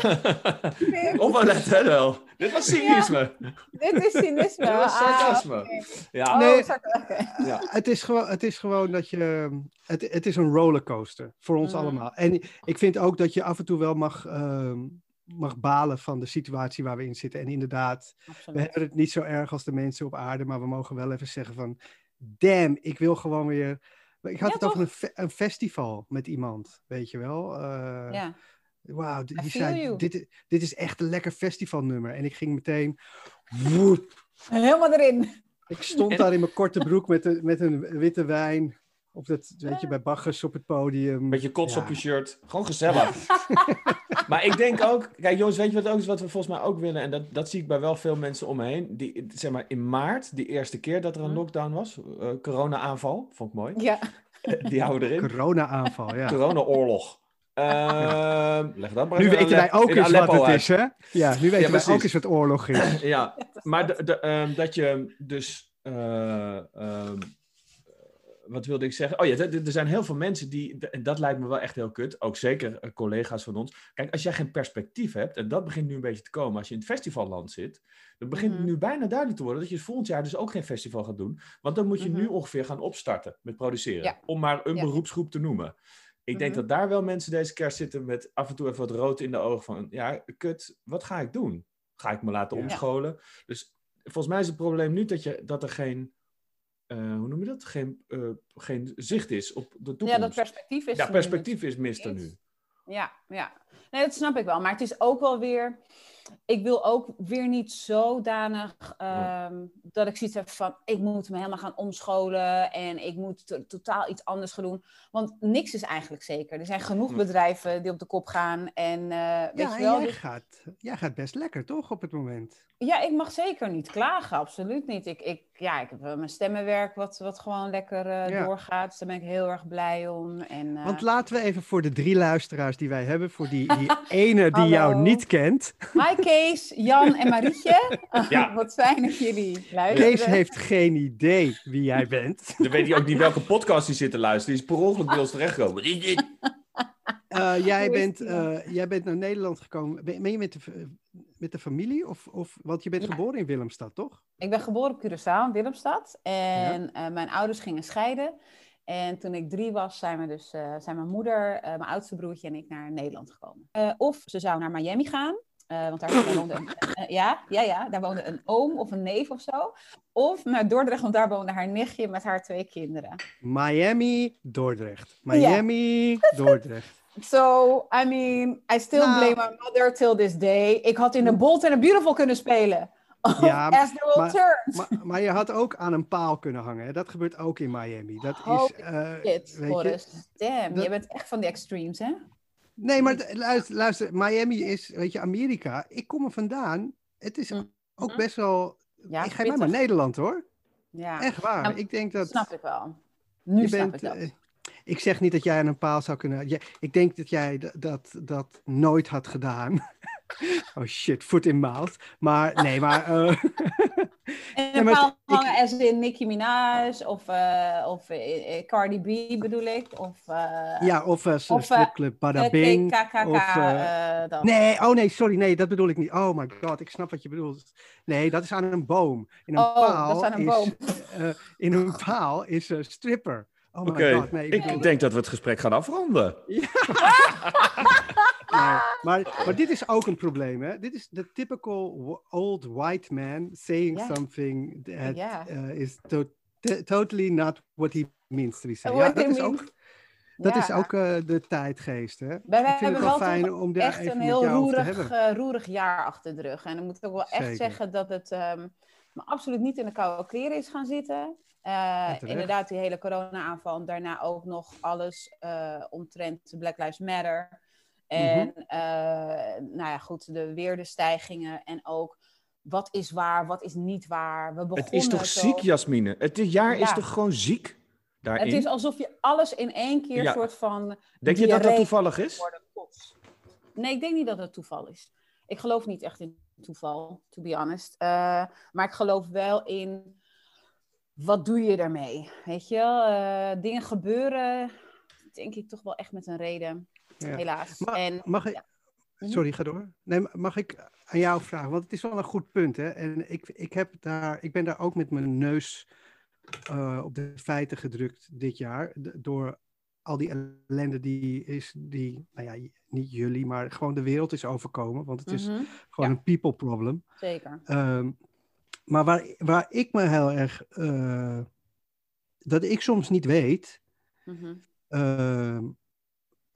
Opletten wel. Dit was cynisme. dit is cynisme. Dit was Ah. Ja. Oh, Nee. ja. het, is gewoon, het is gewoon dat je, het, het is een rollercoaster voor ons Mhm. allemaal. En ik vind ook dat je af en toe wel mag, ehm, mag balen van de situatie waar we in zitten. En inderdaad, We hebben het niet zo erg als de mensen op aarde, maar we mogen wel even zeggen van, damn, ik wil gewoon weer. Ik had Ja, het over toch? een, fe- een festival met iemand, weet je wel. Eh, Ja. Wauw, die zei, you. dit, is echt een lekker festivalnummer. En ik ging meteen, woep, Helemaal erin. ik stond daar in mijn korte broek met, een met een witte wijn. Op dat, weet je, bij Bacchus op het podium. Een beetje kots Ja. op je shirt. Gewoon gezellig. maar ik denk ook... Kijk jongens, weet je wat ook is wat we volgens mij ook willen? En dat, dat zie ik bij wel veel mensen om me heen. Die, zeg maar in maart, die eerste keer dat er een Hm. lockdown was. eh, corona-aanval. Vond ik mooi. Ja. Die houden we erin. Corona-aanval, ja. Corona-oorlog. Ehm, leg dat maar Nu weten wij ook eens wat het uit. is, hè? Ja, nu weten wij ook eens wat oorlog is. Ja, maar de, de, ehm, dat je dus. eh, ehm, wat wilde ik zeggen? Oh ja, er er zijn heel veel mensen die. En dat lijkt me wel echt heel kut. Ook zeker eh, collega's van ons. Kijk, als jij geen perspectief hebt. En dat begint nu een beetje te komen. Als je in het festivalland zit. Dan begint Mhm. het nu bijna duidelijk te worden. Dat je volgend jaar dus ook geen festival gaat doen. Want dan moet je nu Mhm. ongeveer gaan opstarten met produceren. Ja. Om maar een Ja. beroepsgroep te noemen. Ik denk Mhm. dat daar wel mensen deze kerst zitten met af en toe even wat rood in de ogen van, ja, kut, wat ga ik doen? Ga ik me laten Ja. omscholen? Dus volgens mij is het probleem niet dat, je, dat er geen, eh, hoe noem je dat? Geen, eh, geen zicht is op de toekomst. ja, dat perspectief is Ja, er nu perspectief is mist er nu. Ja, ja. Nee, dat snap ik wel. Maar het is ook wel weer. Ik wil ook weer niet zodanig ehm, dat ik zoiets heb van. Ik moet me helemaal gaan omscholen en ik moet to- totaal iets anders gaan doen. Want niks is eigenlijk zeker. Er zijn genoeg bedrijven die op de kop gaan. En eh, weet je wel. jij dus- gaat, jij gaat best lekker, toch, op het moment? ja, ik mag zeker niet klagen. Absoluut niet. Ik, ik, ja, ik heb mijn stemmenwerk wat, wat gewoon lekker eh, Ja. doorgaat. Dus daar ben ik heel erg blij om. En, eh, Want laten we even voor de drie luisteraars die wij hebben, voor die, die ene die jou niet kent. Kees, Jan en Marietje. Ja. Wat fijn dat jullie luisteren. Kees heeft geen idee wie jij bent. Dan weet hij ook niet welke podcast hij zit te luisteren. Die is per ongeluk bij ons terechtgekomen. Eh, jij, bent, eh, jij bent naar Nederland gekomen. Ben, ben je met de, met de familie? Of, of, want je bent Ja. geboren in Willemstad, toch? Ik ben geboren op Curaçao, in Willemstad. En eh, mijn ouders gingen scheiden. En toen ik drie was, zijn, we dus, eh, zijn mijn moeder, eh, mijn oudste broertje en ik naar Nederland gekomen. Eh, of ze zou naar Miami gaan. Eh, want daar, woonde een, ja, ja, ja, daar woonde een oom of een neef of zo. Of naar Dordrecht, want daar woonde haar nichtje met haar twee kinderen. Miami, Dordrecht. Miami, Dordrecht. So, I mean, I still Nou. blame my mother till this day. Ik had in The Bold and the Beautiful kunnen spelen. Ja, As the World maar- Turns. Maar, maar je had ook aan een paal kunnen hangen. Hè? Dat gebeurt ook in Miami. Dat is, eh, Shit, weet je, Boris. Damn, dat- je bent echt van de extremes, hè? Nee, maar d- luister, luister, Miami is, weet je, Amerika. Ik kom er vandaan. Het is Mhm. ook best wel. Ja, ik mij maar pittig. Nederland hoor. Ja, Echt waar. Ja, ik denk dat. snap ik wel. Nu snap bent, ik dat. eh, ik zeg niet dat jij aan een paal zou kunnen. Ja, ik denk dat jij dat, dat nooit had gedaan. oh shit, foot in mouth. Maar nee, maar. eh, en ja, een paal ik- hangen als in Nicki Minaj of, eh, of eh, eh, Cardi B bedoel ik. Of, eh ja, of uh, eh, stripclub Bada Bing. KKK, of. Nee, oh nee, sorry, nee, dat bedoel ik niet. Oh my god, ik snap wat je bedoelt. Nee, dat is aan een boom. In een Oh, paal dat is aan een boom. eh, in een paal is een stripper. Oh my Oké, god, nee. bedoel- ik denk dat we het gesprek gaan afronden. nee. Maar, maar dit is ook een probleem, hè? Dit is de typical old white man saying something that uh, is to- totally not what he means to be saying. Ja, dat is ook, is eh, de tijdgeest, hè? Wij ik vind hebben het wel fijn om daar echt even een heel roerig, eh, roerig jaar achter de rug. En dan moet ik ook wel echt Zeker. zeggen dat het ehm, me absoluut niet in de koude kleren is gaan zitten. Eh, inderdaad, die hele corona-aanval. En daarna ook nog alles eh, omtrent Black Lives Matter. En Mhm. eh, nou ja, goed, de, weer de stijgingen. En ook wat is waar, wat is niet waar. We Het begonnen is toch zo- ziek, Jasmine? Het jaar is toch gewoon ziek daarin? Het is alsof je alles in één keer Ja. soort van Denk je dat dat toevallig is? Nee, ik denk niet dat het toeval is. Ik geloof niet echt in toeval, to be honest. Eh, maar ik geloof wel in wat doe je ermee? Weet je? Eh, dingen gebeuren, denk ik toch wel echt met een reden, Ja. helaas. Ma- en Mag ik, ja. Mhm. sorry, ga door. Nee, ma- mag ik aan jou vragen? Want het is wel een goed punt, hè? En ik, ik, heb daar, ik ben daar ook met mijn neus eh, op de feiten gedrukt dit jaar. door al die ellende die is, die, nou ja, niet jullie, maar gewoon de wereld is overkomen. Want het is Mhm, gewoon ja. een people problem. zeker. Ehm, maar waar, waar ik me heel erg, eh, dat ik soms niet weet, Mhm. Ehm,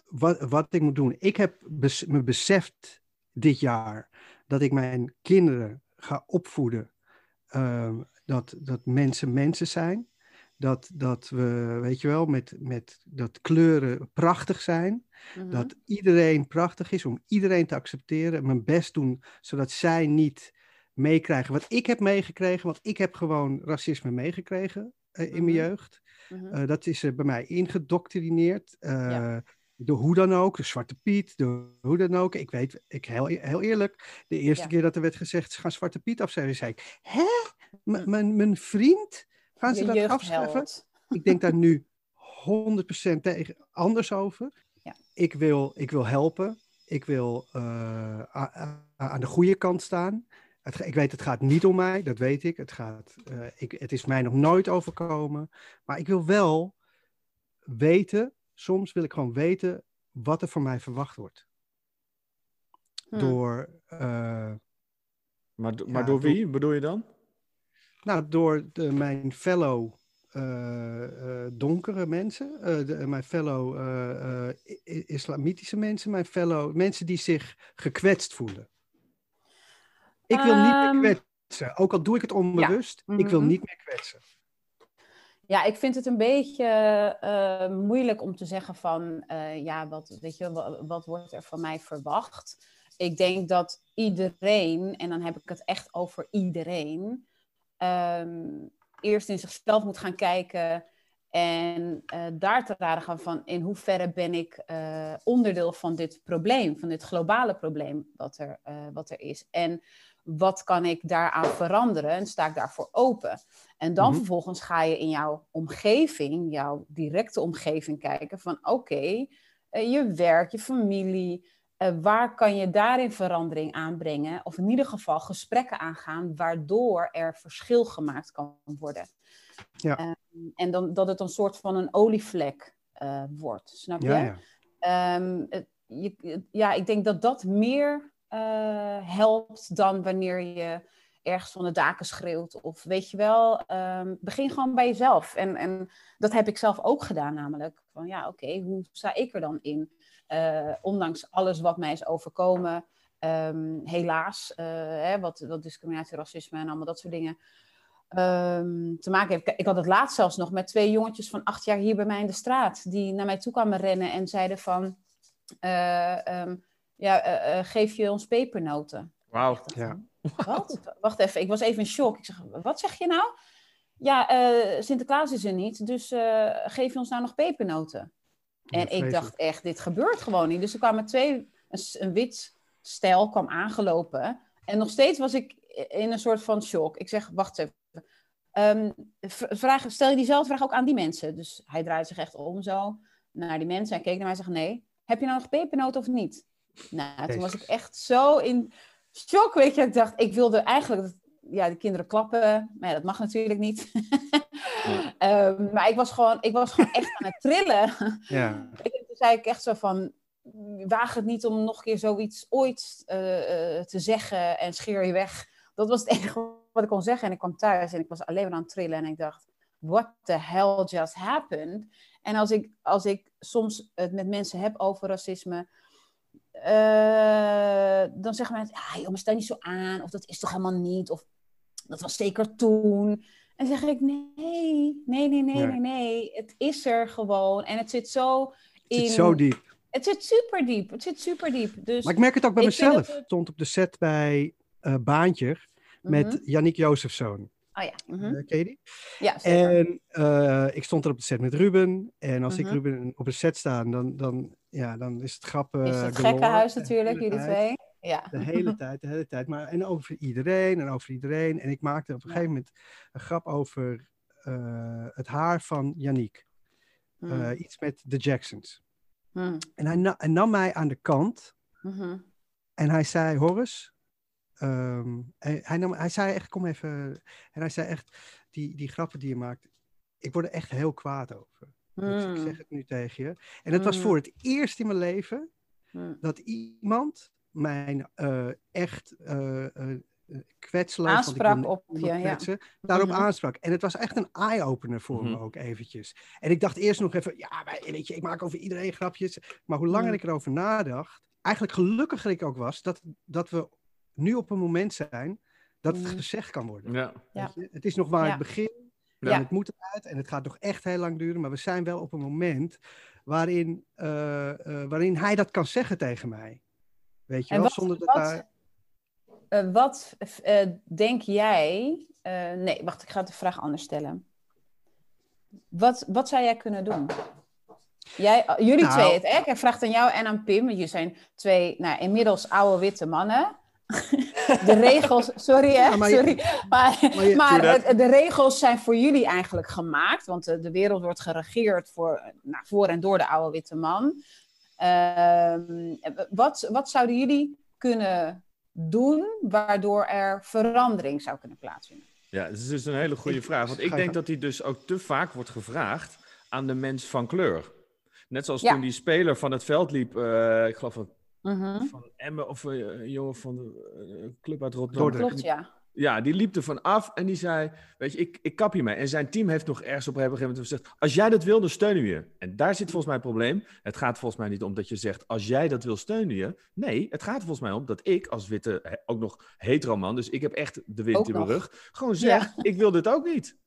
wat, wat ik moet doen. Ik heb bes- me beseft dit jaar dat ik mijn kinderen ga opvoeden. ehm, dat, dat mensen mensen zijn. Dat, dat we, weet je wel, met, met dat kleuren prachtig zijn. Mhm. Dat iedereen prachtig is, om iedereen te accepteren. Mijn best doen, zodat zij niet meekrijgen wat ik heb meegekregen. Want ik heb gewoon racisme meegekregen eh, in mijn Mhm. jeugd. Mhm. Eh, dat is er bij mij ingedoctrineerd. eh, Ja. De hoe dan ook, de Zwarte Piet, de hoe dan ook. Ik weet, ik, heel, heel eerlijk, de eerste Ja. keer dat er werd gezegd, ze gaan Zwarte Piet afschrijven, zei ik, hè? M- mijn- mijn vriend? Gaan ze Je dat afschrijven? Ik denk daar nu 100% tegen, anders over. Ja. Ik, wil, ik wil helpen. Ik wil eh, aan de goede kant staan. Het, ik weet, het gaat niet om mij, dat weet ik. Het, gaat, eh, ik. het is mij nog nooit overkomen. Maar ik wil wel weten, soms wil ik gewoon weten wat er van mij verwacht wordt. Hm. Door, eh, Maar, do- Ja, maar door door- wie bedoel je dan? nou, door de, mijn fellow eh, eh, donkere mensen, eh, de, mijn fellow eh, eh, islamitische mensen, mijn fellow mensen die zich gekwetst voelen. Ik wil Ehm, niet meer kwetsen, ook al doe ik het onbewust, ik wil Mhm. niet meer kwetsen. Ja, ik vind het een beetje eh, moeilijk om te zeggen van, eh, ja, wat, weet je, wat, wordt er van mij verwacht? Ik denk dat iedereen, en dan heb ik het echt over iedereen, ehm, eerst in zichzelf moet gaan kijken en eh, daar te raden gaan van in hoeverre ben ik onderdeel van dit probleem, van dit globale probleem wat er, wat er is. En wat kan ik daaraan veranderen en sta ik daarvoor open? En dan Mhm. vervolgens ga je in jouw omgeving, jouw directe omgeving kijken van oké, eh, je werk, je familie. Eh, waar kan je daarin verandering aanbrengen? Of in ieder geval gesprekken aangaan waardoor er verschil gemaakt kan worden. Ja. Ehm, en dan, dat het een soort van een olievlek eh, wordt, snap je? Ja, ja. Ehm, je, ja, ik denk dat dat meer helpt dan wanneer je ergens van de daken schreeuwt. Of weet je wel, ehm, begin gewoon bij jezelf. En, en dat heb ik zelf ook gedaan namelijk. Van ja, oké, hoe sta ik er dan in? Eh, ondanks alles wat mij is overkomen. ehm, helaas, eh, hè, wat, wat discriminatie, racisme en allemaal dat soort dingen ehm, te maken heeft. Ik had het laatst zelfs nog met twee jongetjes van acht jaar hier bij mij in de straat. Die naar mij toe kwamen rennen en zeiden van... eh, ehm, ja, geef je ons pepernoten? Wauw. Ja. Wat? Wacht even, ik was even in shock. Ik zeg, wat zeg je nou? Ja, eh, Sinterklaas is er niet, dus eh, geef je ons nou nog pepernoten? En ik dacht echt, dit gebeurt gewoon niet. Dus er kwamen twee, een, wit stel kwam aangelopen. En nog steeds was ik in een soort van shock. Ik zeg, wacht even. V- vraag, stel je diezelfde vraag ook aan die mensen? Dus hij draait zich echt om zo naar die mensen en keek naar mij en zegt, nee. Heb je nou nog pepernoten of niet? Nou, toen was ik echt zo in shock, weet je. Ik dacht, ik wilde eigenlijk dat- ja, de kinderen klappen. Maar ja, dat mag natuurlijk niet. Ehm, maar ik was, gewoon, ik was gewoon echt aan het trillen. Ja. Ik- Toen zei ik echt zo van, waag het niet om nog een keer zoiets ooit eh, eh, te zeggen en scheer je weg. Dat was het enige wat ik kon zeggen. En ik kwam thuis en ik was alleen maar aan het trillen. En ik dacht, what the hell just happened? En als ik, als ik soms het met mensen heb over racisme, eh, dan zeggen mensen, ah, joh, maar sta niet zo aan. Of dat is toch helemaal niet. Of dat was zeker toen. En dan zeg ik, nee, nee, nee, nee, Nee. nee, nee. Het is er gewoon. En het zit zo Het in... zit zo diep. Het zit super diep. Het zit super diep. Dus, Maar ik merk het ook bij mezelf. Ik het- stond op de set bij eh Baantje met Mhm. Yannick Jozefzoon. Oh ja. Eh, ken je die? Ja, zeker. En ik stond er op de set met Ruben. En als ik Mhm. Ruben op een set sta, dan, dan, ja, dan is het grappen. is het gekkenhuis natuurlijk, hele jullie tijd. twee. Ja. De hele tijd, de hele tijd. Maar, en over iedereen en over iedereen. En ik maakte op een Ja. gegeven moment een grap over eh, het haar van Yannick. Mm, Eh, iets met de Jacksons. mm, En hij, na- hij nam mij aan de kant mhm. en hij zei, Horace, ehm, hij, hij, nam, hij zei echt, kom even. En hij zei echt, die, die grappen die je maakt, ik word er echt heel kwaad over. Dus ik Mm, zeg het nu tegen je. En het was Mm. voor het eerst in mijn leven mm. dat iemand mijn eh, echt eh eh, eh, kwetsloos, want ik Aansprak op je, ja. kwetsen, daarop aansprak. En het was echt een eye-opener voor me ook eventjes. En ik dacht eerst nog even, ja, maar, weet je, ik maak over iedereen grapjes. Maar hoe langer ik erover nadacht, eigenlijk gelukkiger ik ook was, dat, dat we nu op een moment zijn dat het gezegd kan worden. Ja. Het is nog maar Ja. het begin. Ja. En het moet eruit en het gaat nog echt heel lang duren. Maar we zijn wel op een moment waarin, eh, eh, waarin hij dat kan zeggen tegen mij. Weet je En wel, wat, zonder dat wat, daar... eh, wat denk jij... nee, wacht, ik ga de vraag anders stellen. Wat, wat zou jij kunnen doen? Jij, jullie Nou- twee, het, hè? ik vraag het aan jou en aan Pim. want Jullie zijn twee nou, inmiddels oude witte mannen. De regels, sorry hè, Ja, maar je- sorry. Maar, maar je- maar True that. het- de regels zijn voor jullie eigenlijk gemaakt. Want de, de wereld wordt geregeerd voor, nou, voor en door de oude witte man. Ehm, wat, wat zouden jullie kunnen doen waardoor er verandering zou kunnen plaatsvinden? Ja, dat is dus een hele goede vraag. Want ik denk dat die dus ook te vaak wordt gevraagd aan de mens van kleur. Net zoals Ja. toen die speler van het veld liep, eh, ik geloof van, Mhm. van Emmen of eh, een jongen van de eh, club uit Rotterdam. Dordrecht. Klopt, ja. Ja, die liep er van af en die zei, weet je, ik, ik kap hiermee. En zijn team heeft nog ergens op een gegeven moment gezegd, als jij dat wil, dan steunen we je. En daar zit volgens mij het probleem. Het gaat volgens mij niet om dat je zegt, als jij dat wil, steunen je. Nee, het gaat volgens mij om dat ik als witte, ook nog hetero man, dus ik heb echt de wind Ook in mijn rug, gewoon zeg, ik wil dit ook niet.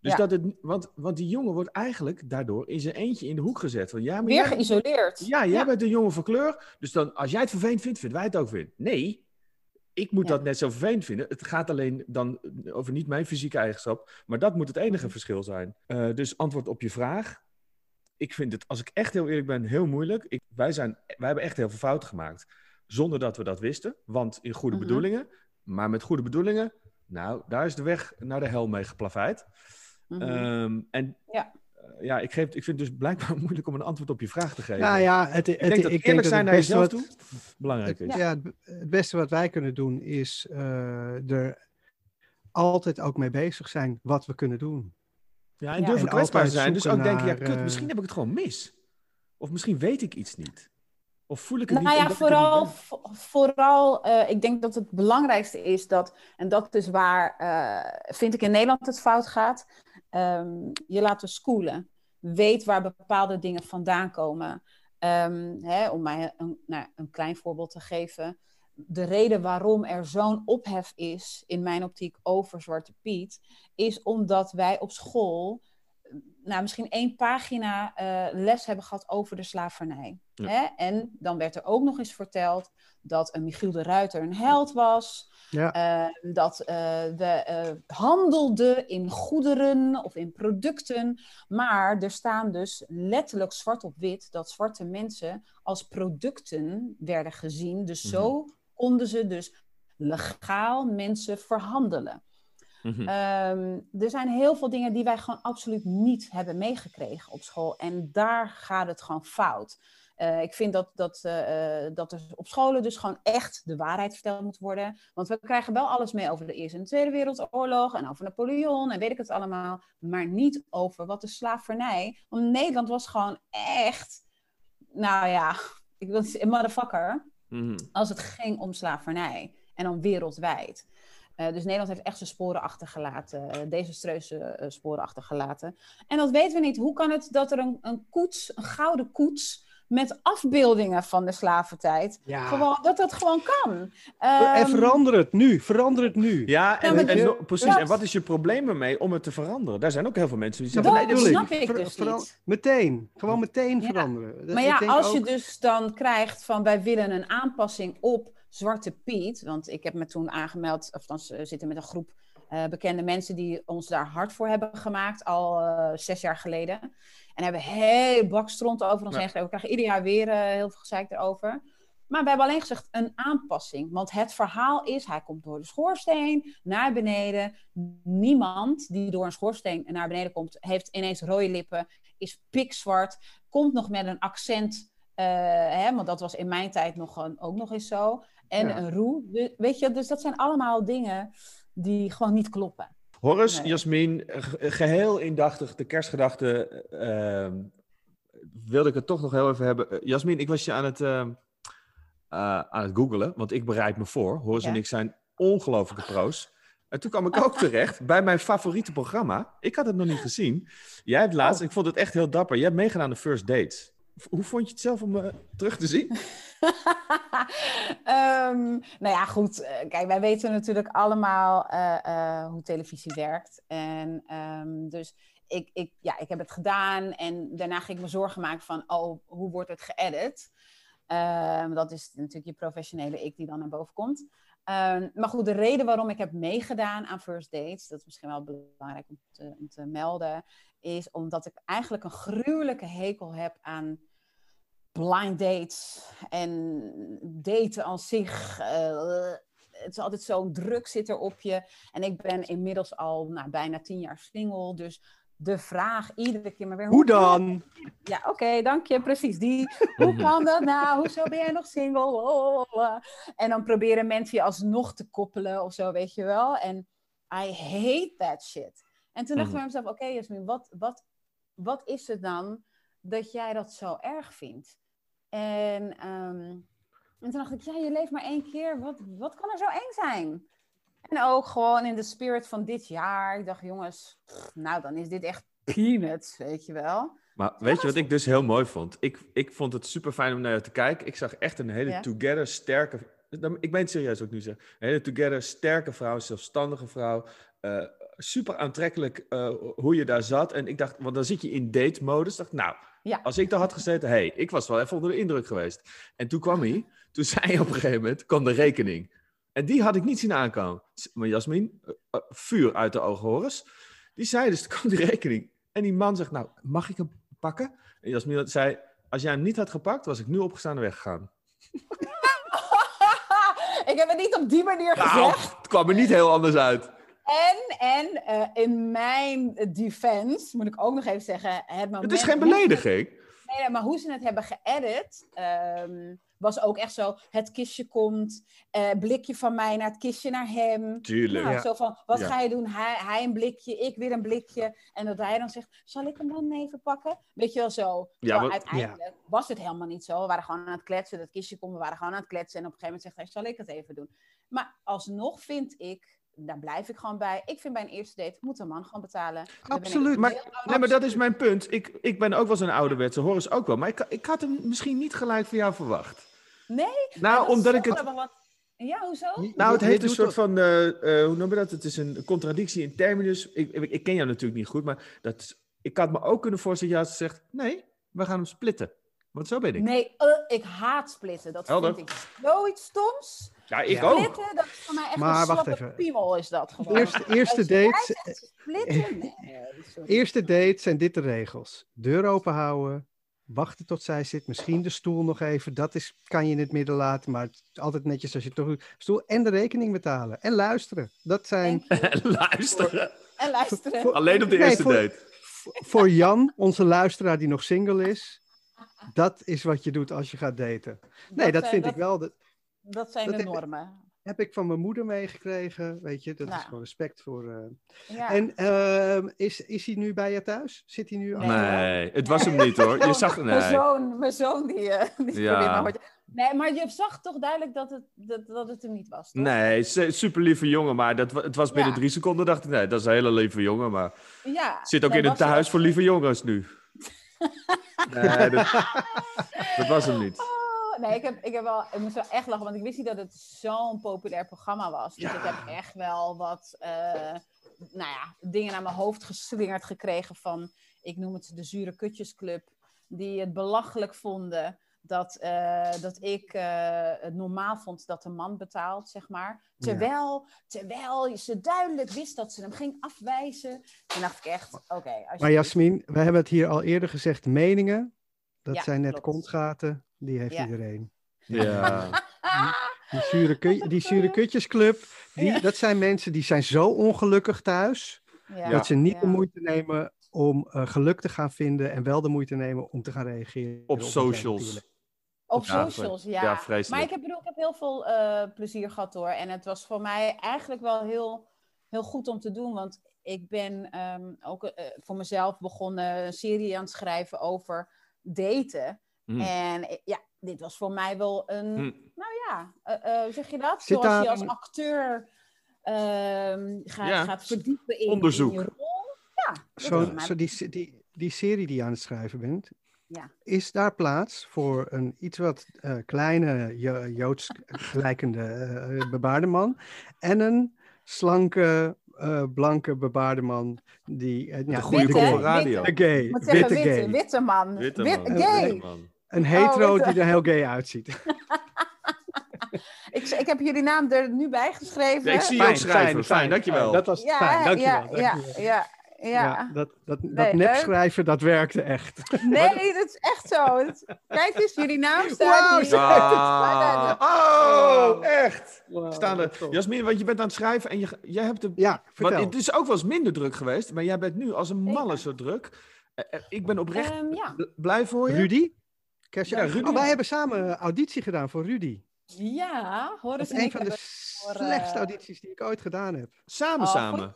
Dus Ja. dat het, want, want die jongen wordt eigenlijk daardoor in zijn eentje in de hoek gezet. Van, ja, maar Weer jij- geïsoleerd. ja, jij Ja. bent een jongen van kleur. Dus dan, als jij het vervelend vindt, vinden wij het ook weer. Nee, ik moet Ja. dat net zo vervelend vinden. Het gaat alleen dan over niet mijn fysieke eigenschap. Maar dat moet het Mhm. enige verschil zijn. Eh, dus antwoord op je vraag. Ik vind het, als ik echt heel eerlijk ben, heel moeilijk. Ik, wij, zijn, wij hebben echt heel veel fouten gemaakt. Zonder dat we dat wisten. Want in goede Mhm. bedoelingen. Maar met goede bedoelingen, nou, daar is de weg naar de hel mee geplaveid. Mhm. Ehm, en Ja. ja, ik, geef, ik vind het dus blijkbaar moeilijk om een antwoord op je vraag te geven. Nou ja, het, het, ik denk dat ik eerlijk zijn het naar jezelf wat- toe belangrijk is. Ja, het, het beste wat wij kunnen doen is eh, er altijd ook mee bezig zijn wat we kunnen doen. Ja, en Ja. durven En kwetsbaar zijn. Dus ook denken, ja, kut, eh, misschien heb ik het gewoon mis. Of misschien weet ik iets niet. Of voel ik het Nou niet ja, omdat ik het niet vooral, vooral eh, ik denk dat het belangrijkste is dat, en dat is waar, eh, vind ik in Nederland het fout gaat, ehm, je laten schoolen. Weet waar bepaalde dingen vandaan komen. Ehm, hè, om mij een, nou, een klein voorbeeld te geven. De reden waarom er zo'n ophef is, in mijn optiek, over Zwarte Piet, is omdat wij op school nou, misschien één pagina eh, les hebben gehad over de slavernij. Ja. Hè? En dan werd er ook nog eens verteld dat een Michiel de Ruiter een held was. Ja. eh, dat eh, we eh, handelden in goederen of in producten. Maar er staan dus letterlijk zwart op wit dat zwarte mensen als producten werden gezien. Dus zo konden ze dus legaal mensen verhandelen. Mhm. Ehm, er zijn heel veel dingen die wij gewoon absoluut niet hebben meegekregen op school. En daar gaat het gewoon fout. Eh, ik vind dat, dat, eh, eh, dat er op scholen dus gewoon echt de waarheid verteld moet worden. Want we krijgen wel alles mee over de Eerste en de Tweede Wereldoorlog en over Napoleon en weet ik het allemaal. Maar niet over wat de slavernij. Want Nederland was gewoon echt, nou ja, ik wil zeggen, motherfucker Mhm. als het ging om slavernij. En dan wereldwijd. Dus Nederland heeft echt zijn sporen achtergelaten, eh, desastreuze sporen achtergelaten. En dat weten we niet. Hoe kan het dat er een, een koets, een gouden koets met afbeeldingen van de slaventijd, Ja. gewoon, dat dat gewoon kan? en Ehm, verander het nu, verander het nu. Ja, en, en dat- no- precies. dat- En wat is je probleem ermee om het te veranderen? Daar zijn ook heel veel mensen die zeggen, dat nee, is snap ik dus niet. Meteen, gewoon meteen Ja. veranderen. Dat- Maar ja, als je dus dan krijgt van wij willen een aanpassing op Zwarte Piet. Want ik heb me toen aangemeld, of dan zitten met een groep eh, bekende mensen die ons daar hard voor hebben gemaakt, al eh, zes jaar geleden. En hebben heel bak stront over ons Ja. heen gegeven. We krijgen ieder jaar weer eh, heel veel gezeik erover. Maar we hebben alleen gezegd een aanpassing. Want het verhaal is, hij komt door de schoorsteen naar beneden. Niemand die door een schoorsteen naar beneden komt, heeft ineens rode lippen, is pikzwart, komt nog met een accent. eh, hè, want dat was in mijn tijd nog een, ook nog eens zo. En Ja. een roe. Weet je, dus dat zijn allemaal dingen die gewoon niet kloppen. Nee. Jasmin, ge- geheel indachtig de kerstgedachte ehm, wilde ik het toch nog heel even hebben. Eh, Jasmin, ik was je aan het, eh, aan het googelen, want ik bereid me voor. Horace en ik zijn ongelofelijke pro's. En toen kwam ik ook terecht bij mijn favoriete programma. Ik had het nog niet gezien. Jij hebt laatst, Oh. ik vond het echt heel dapper. Je hebt meegedaan aan de First Dates. Hoe vond je het zelf om eh, terug te zien? Ehm, nou ja, goed. eh, Kijk, wij weten natuurlijk allemaal eh, hoe televisie werkt. En ehm, dus ik, ik, ja, ik heb het gedaan en daarna ging ik me zorgen maken van, oh, hoe wordt het geëdit? Ehm, dat is natuurlijk je professionele ik die dan naar boven komt. Ehm, maar goed, de reden waarom ik heb meegedaan aan First Dates, dat is misschien wel belangrijk om te, melden, is omdat ik eigenlijk een gruwelijke hekel heb aan blind dates en daten aan zich. eh, het is altijd zo'n druk zit er op je. En ik ben inmiddels al nou, bijna tien jaar single. Dus de vraag iedere keer maar weer... Hoe dan? Ja, oké, dank je. Precies die. Hoe kan dat nou? Hoezo ben jij nog single? Oh, oh, oh. En dan proberen mensen je alsnog te koppelen of zo, weet je wel. En I hate that shit. En toen dacht ik Mhm. bij mezelf, oké Jasmin, wat, wat, wat is het dan dat jij dat zo erg vindt? En, ehm, en toen dacht ik, ja, je leeft maar één keer. Wat, wat kan er zo eng zijn? En ook gewoon in de spirit van dit jaar. Ik dacht, jongens, pff, nou dan is dit echt peanuts, weet je wel. Maar weet je wat ik dus heel mooi vond? Ik, ik vond het super fijn om naar je te kijken. Ik zag echt een hele Ja. together sterke. Ik ben het serieus ook nu zeg. Een hele together sterke vrouw, zelfstandige vrouw. eh, super aantrekkelijk eh, hoe je daar zat. En ik dacht, want dan zit je in date-modus. Dacht, nou, Ja. als ik daar had gezeten, hey, ik was wel even onder de indruk geweest. En toen kwam hij, toen zei hij op een gegeven moment, kwam de rekening. En die had ik niet zien aankomen. Maar Jasmin, eh, eh, vuur uit de ogen, Horus. Die zei dus, er komt die rekening. En die man zegt, nou, mag ik hem pakken? En Jasmin zei, als jij hem niet had gepakt, was ik nu opgestaan en weggegaan. ik heb het niet op die manier Nou, gezegd. het kwam er niet heel anders uit. En, en eh, in mijn defense, moet ik ook nog even zeggen, het moment... Het is geen belediging. Nee, nee, maar hoe ze het hebben geëdit, ehm, was ook echt zo, het kistje komt, eh, blikje van mij naar het kistje naar hem. Tuurlijk. Nou, Ja. Zo van, wat Ja. ga je doen? Hij, hij een blikje, ik weer een blikje. En dat hij dan zegt, zal ik hem dan even pakken? Weet je wel zo. Ja, want- uiteindelijk was het helemaal niet zo. We waren gewoon aan het kletsen, dat kistje komt, we waren gewoon aan het kletsen. En op een gegeven moment zegt hij, zal ik het even doen? Maar alsnog vind ik, daar blijf ik gewoon bij. Ik vind bij een eerste date moet een man gewoon betalen. Absoluut. Maar, nee, maar dat is mijn punt. Ik, ik ben ook wel zo'n ouderwetse, Horace ook wel. Maar ik, ik had hem misschien niet gelijk van jou verwacht. Nee? Nou, omdat ik het... want- Ja, hoezo? Nou, het heeft een soort van, eh, eh, hoe noem je dat? Het is een contradictie in terminus. Ik, ik, ik ken jou natuurlijk niet goed, maar dat, is- ik had me ook kunnen voorstellen dat je had gezegd, nee, we gaan hem splitten. Want zo ben ik. Nee, eh, ik haat splitten. Dat Helder. vind ik zoiets stoms. Ja, ik Ja. ook. Splitten, dat is voor mij echt Maar een slappe even. piemel is dat gewoon. Eerste, eerste zegt Splitten? Nee, eerste dates zijn dit de regels. Deur open houden, wachten tot zij zit, misschien de stoel nog even. Dat is, kan je in het midden laten, maar het is altijd netjes als je toch doet. Stoel en de rekening betalen. En luisteren. Dat zijn Luisteren. En luisteren. Voor- Alleen op de Nee, eerste voor- date. voor Jan, onze luisteraar die nog single is. Dat is wat je doet als je gaat daten. Nee, dat vind ik wel. Dat Dat zijn dat de heb- normen. Heb ik van mijn moeder meegekregen. Weet je, dat Nou. is gewoon respect voor. eh. Ja. En ehm, is, is hij nu bij je thuis? Zit hij nu? Nee. Nee, het was hem niet hoor. Je zag, Mijn zoon, mijn zoon die, eh, die Ja. Nee, maar je zag toch duidelijk dat het, dat, dat het hem niet was. toch? Nee, su- super lieve jongen, maar dat, het was binnen Ja. drie seconden. Dacht ik, nee, dat is een hele lieve jongen, maar Ja. zit ook Nee, in tehuis ook- voor lieve jongens nu. Nee, dat, dat was hem niet. Nee, ik, heb, ik, heb wel, ik moest wel echt lachen, want ik wist niet dat het zo'n populair programma was. Dus ik heb echt wel wat eh, nou ja, dingen naar mijn hoofd geslingerd gekregen van, ik noem het de Zure Kutjesclub, die het belachelijk vonden dat, eh, dat ik eh, het normaal vond dat de man betaalt, zeg maar. Terwijl, terwijl ze duidelijk wist dat ze hem ging afwijzen. Toen dacht ik echt, oké. Maar Jasmin, we hebben het hier al eerder gezegd. Meningen, dat Ja, zijn net klopt. kontgaten. Die heeft Ja. iedereen. Ja. Die zure, die zure kutjesclub, die, Ja. dat zijn mensen die zijn zo ongelukkig thuis. Ja, dat ze niet de moeite nemen om eh, geluk te gaan vinden. En wel de moeite nemen om te gaan reageren. Op socials. Op Ja, socials, ja. ja, vreselijk. Maar ik heb, bedoel, ik heb heel veel eh, plezier gehad hoor. En het was voor mij eigenlijk wel heel, heel goed om te doen. Want ik ben ehm, ook eh, voor mezelf begonnen een serie aan het schrijven over daten. Hm. En eh, ja, dit was voor mij wel een, Hm. nou ja, eh, eh, hoe zeg je dat? Zit Zoals je als acteur ehm, gaat, Ja, gaat verdiepen in, onderzoek. in je rol. Ja, Zo, zo die, die, die serie die je aan het schrijven bent, Ja. is daar plaats voor een iets wat eh, kleine Jo- Joods lijkende eh, bebaarde man en een slanke, eh, blanke bebaarde man die ja, Een goede Witte, voor witte. radio. de gay, Ik moet zeggen, witte witte, gay, witte man. Witte Wit- man. gay. Witte man. Een hetero witte. die er heel gay uitziet. Ik, ik heb jullie naam er nu bij geschreven. Ja, ik zie je ook schrijven. Fijn, dankjewel. Dat was ja, fijn, dankjewel. ja, ja, dankjewel. ja, ja. Ja, dat, dat, dat Nee, nepschrijven, dat werkte echt. Nee, dat is echt zo. Kijk eens, jullie naam staat hier. Ah, oh, echt. Wow, Staan dat er. Jasmin, want je bent aan het schrijven en je, jij hebt de. Ja, Want vertel. het is ook wel eens minder druk geweest, maar jij bent nu als een malle zo druk. Eh, eh, Ik ben oprecht Ehm, ja. bl- blij voor je. Rudy? Kerstje- Ja, Rudy. Oh, wij hebben samen auditie gedaan voor Rudy. ja, Dat Horace is en een van de voor, eh, slechtste audities die ik ooit gedaan heb. Samen, Oh, samen.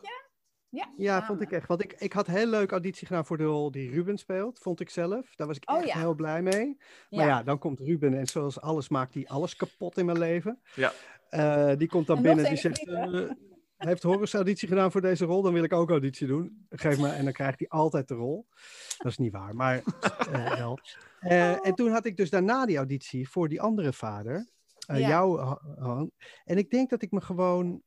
Ja, Ja, samen. vond ik echt. Want ik, ik had heel leuk auditie gedaan voor de rol die Ruben speelt, vond ik zelf. Daar was ik Oh, echt ja. heel blij mee. Maar ja, dan komt Ruben en zoals alles maakt hij alles kapot in mijn leven. Ja. Eh, die komt dan En binnen die steeds zegt, eh, heeft Horus auditie gedaan voor deze rol, dan wil ik ook auditie doen. Geef me, en dan krijgt hij altijd de rol. Dat is niet waar, maar eh, wel. Eh, en toen had ik dus daarna die auditie voor die andere vader, eh, Ja. jou, Ha- Han. En ik denk dat ik me gewoon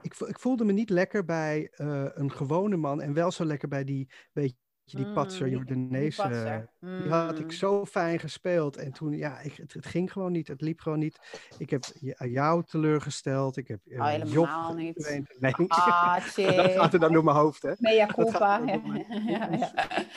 ik, vo- ik voelde me niet lekker bij een gewone man en wel zo lekker bij die, weet je, die Mm, patser Jordanees. die eh, die had Mm. ik zo fijn gespeeld. En toen, ja, ik, het, het ging gewoon niet. Het liep gewoon niet. Ik heb jou teleurgesteld. Ik heb eh, Oh, helemaal Job niet. Nee, Ah, dat gaat er dan door mijn hoofd, hè. Mea culpa. Ja,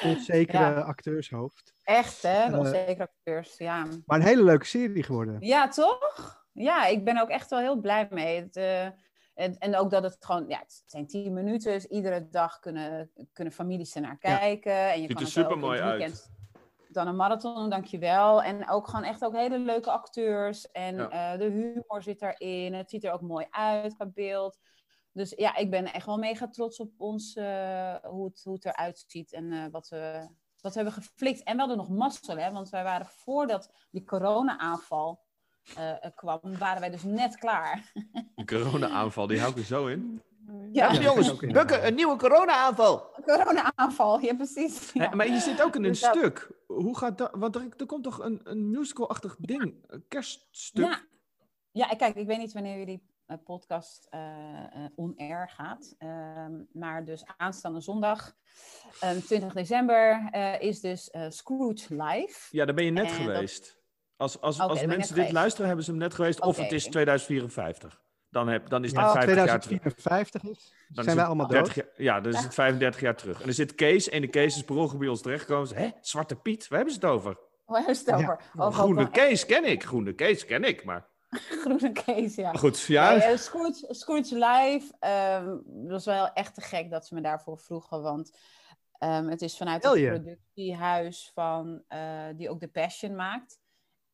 onzekere Ja. acteurshoofd. Echt, hè? De Eh, onzekere acteurs, ja. Maar een hele leuke serie geworden. Ja, toch? Ja, ik ben ook echt wel heel blij mee. Het, eh, En, en ook dat het gewoon, ja, het zijn tien minuten. Dus iedere dag kunnen, kunnen families ernaar kijken. En je Ziet kan er supermooi het uit. dan een marathon dankjewel. En ook gewoon echt ook hele leuke acteurs. En Ja. eh, de humor zit daarin. Het ziet er ook mooi uit qua beeld. Dus ja, ik ben echt wel mega trots op ons, eh, hoe, het, hoe het eruit ziet en eh, wat, we, wat we hebben geflikt. En we hadden nog mazzel, hè, want wij waren voordat die corona-aanval eh, er kwam, waren wij dus net klaar. De corona-aanval, die hou ik er zo in. Ja, Ja, jongens, Bukken, een nieuwe corona-aanval. corona-aanval, ja precies. Ja. Hè, Maar je zit ook in een Dus dat- stuk. Hoe gaat dat? Want er, er komt toch een, een musical-achtig ding, een kerststuk. Ja. ja, kijk, ik weet niet wanneer jullie eh, podcast eh eh, on-air gaat. Ehm, maar dus aanstaande zondag, ehm, 20 december, eh, is dus eh, Scrooge live. Ja, daar ben je net En dat- geweest. Als, als, als mensen dit geweest. luisteren, hebben ze hem net geweest. Of het is 2054. Dan, heb, dan is het net 50 jaar terug. 2054 is, Dan is zijn wij allemaal 30 dood. jaar- ja, dan is het 35 jaar terug. En er zit Kees. En de Kees is per ongeluk bij ons terechtgekomen. Hé, Zwarte Piet, waar hebben ze het over? Waar hebben ze het Ja. over? Groene Kees ken ik. Groene Kees ken ik, maar... Groene Kees, ja. Goed, ja. Nee, eh, Scrooge, Scrooge Live, ehm, dat was wel echt te gek dat ze me daarvoor vroegen, want ehm, het is vanuit het productiehuis van, eh, die ook The Passion maakt.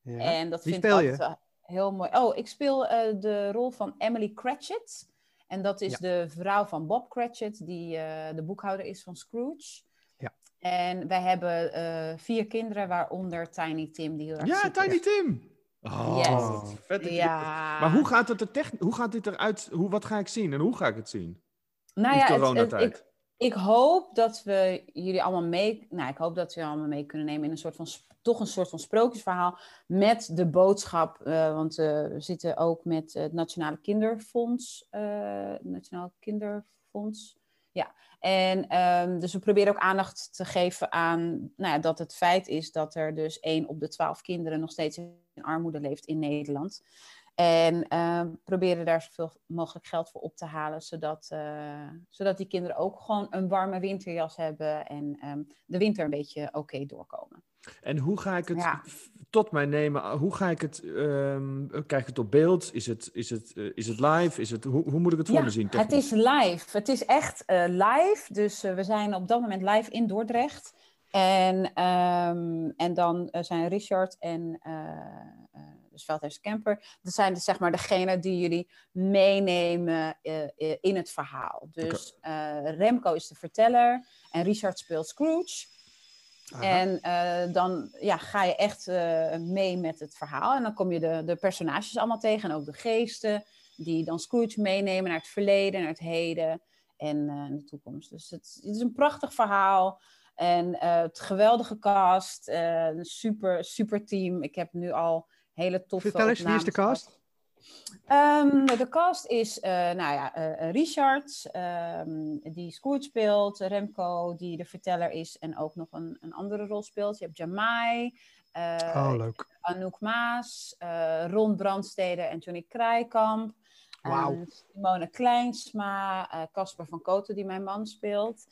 Ja. En dat Wie vind ik je? altijd heel mooi. Oh, ik speel eh, de rol van Emily Cratchit. En dat is Ja. de vrouw van Bob Cratchit, die eh, de boekhouder is van Scrooge. Ja. En wij hebben eh, vier kinderen, waaronder Tiny Tim, die heel erg Ja, Tiny is. Tim. Oh, Yes. vet. Ja. Maar hoe gaat het er? Hoe gaat dit eruit? Hoe, wat ga ik zien en hoe ga ik het zien? nou in ja, het- ik, ik hoop dat we jullie allemaal mee... Nou, ik hoop dat we allemaal mee kunnen nemen in een soort van... toch een soort van sprookjesverhaal met de boodschap. eh, want eh, we zitten ook met het Nationale Kinderfonds. eh Nationaal Kinderfonds. Ja, en ehm, dus we proberen ook aandacht te geven aan nou ja, dat het feit is dat er dus één op de twaalf kinderen nog steeds in armoede leeft in Nederland. En ehm, proberen daar zoveel mogelijk geld voor op te halen, zodat, eh, zodat die kinderen ook gewoon een warme winterjas hebben en ehm, de winter een beetje oké doorkomen. En hoe ga ik het Ja. tot mij nemen? Hoe ga ik het? ehm, krijg ik het op beeld? Is het, is het, eh, is het live? Is het, hoe, hoe moet ik het voor Ja, me zien? het is live. Het is echt eh, live. Dus we zijn op dat moment live in Dordrecht. En, en dan zijn Richard en dus Veldhuis Camper. Dat zijn dus, zeg maar degene die jullie meenemen eh, eh, in het verhaal. Dus eh, Remco is de verteller en Richard speelt Scrooge. Aha. En dan ja, ga je echt mee met het verhaal. En dan kom je de, de personages allemaal tegen. En ook de geesten. Die dan Scrooge meenemen naar het verleden, naar het heden. En de toekomst. Dus het, het is een prachtig verhaal. En eh, het geweldige cast. een super, super team. Ik heb nu al hele toffe Vertel eens, wie is de cast? Ehm, de cast is, eh, nou ja, eh, eh, Richard, ehm, die Scrooge speelt, Remco, die de verteller is en ook nog een, een andere rol speelt. Je hebt Jamai, eh, Oh, leuk. Anouk Maas, eh, Ron Brandstede en Johnny Krijkamp. Wauw. eh, Simone Kleinsma, eh, Casper van Koten, die mijn man speelt.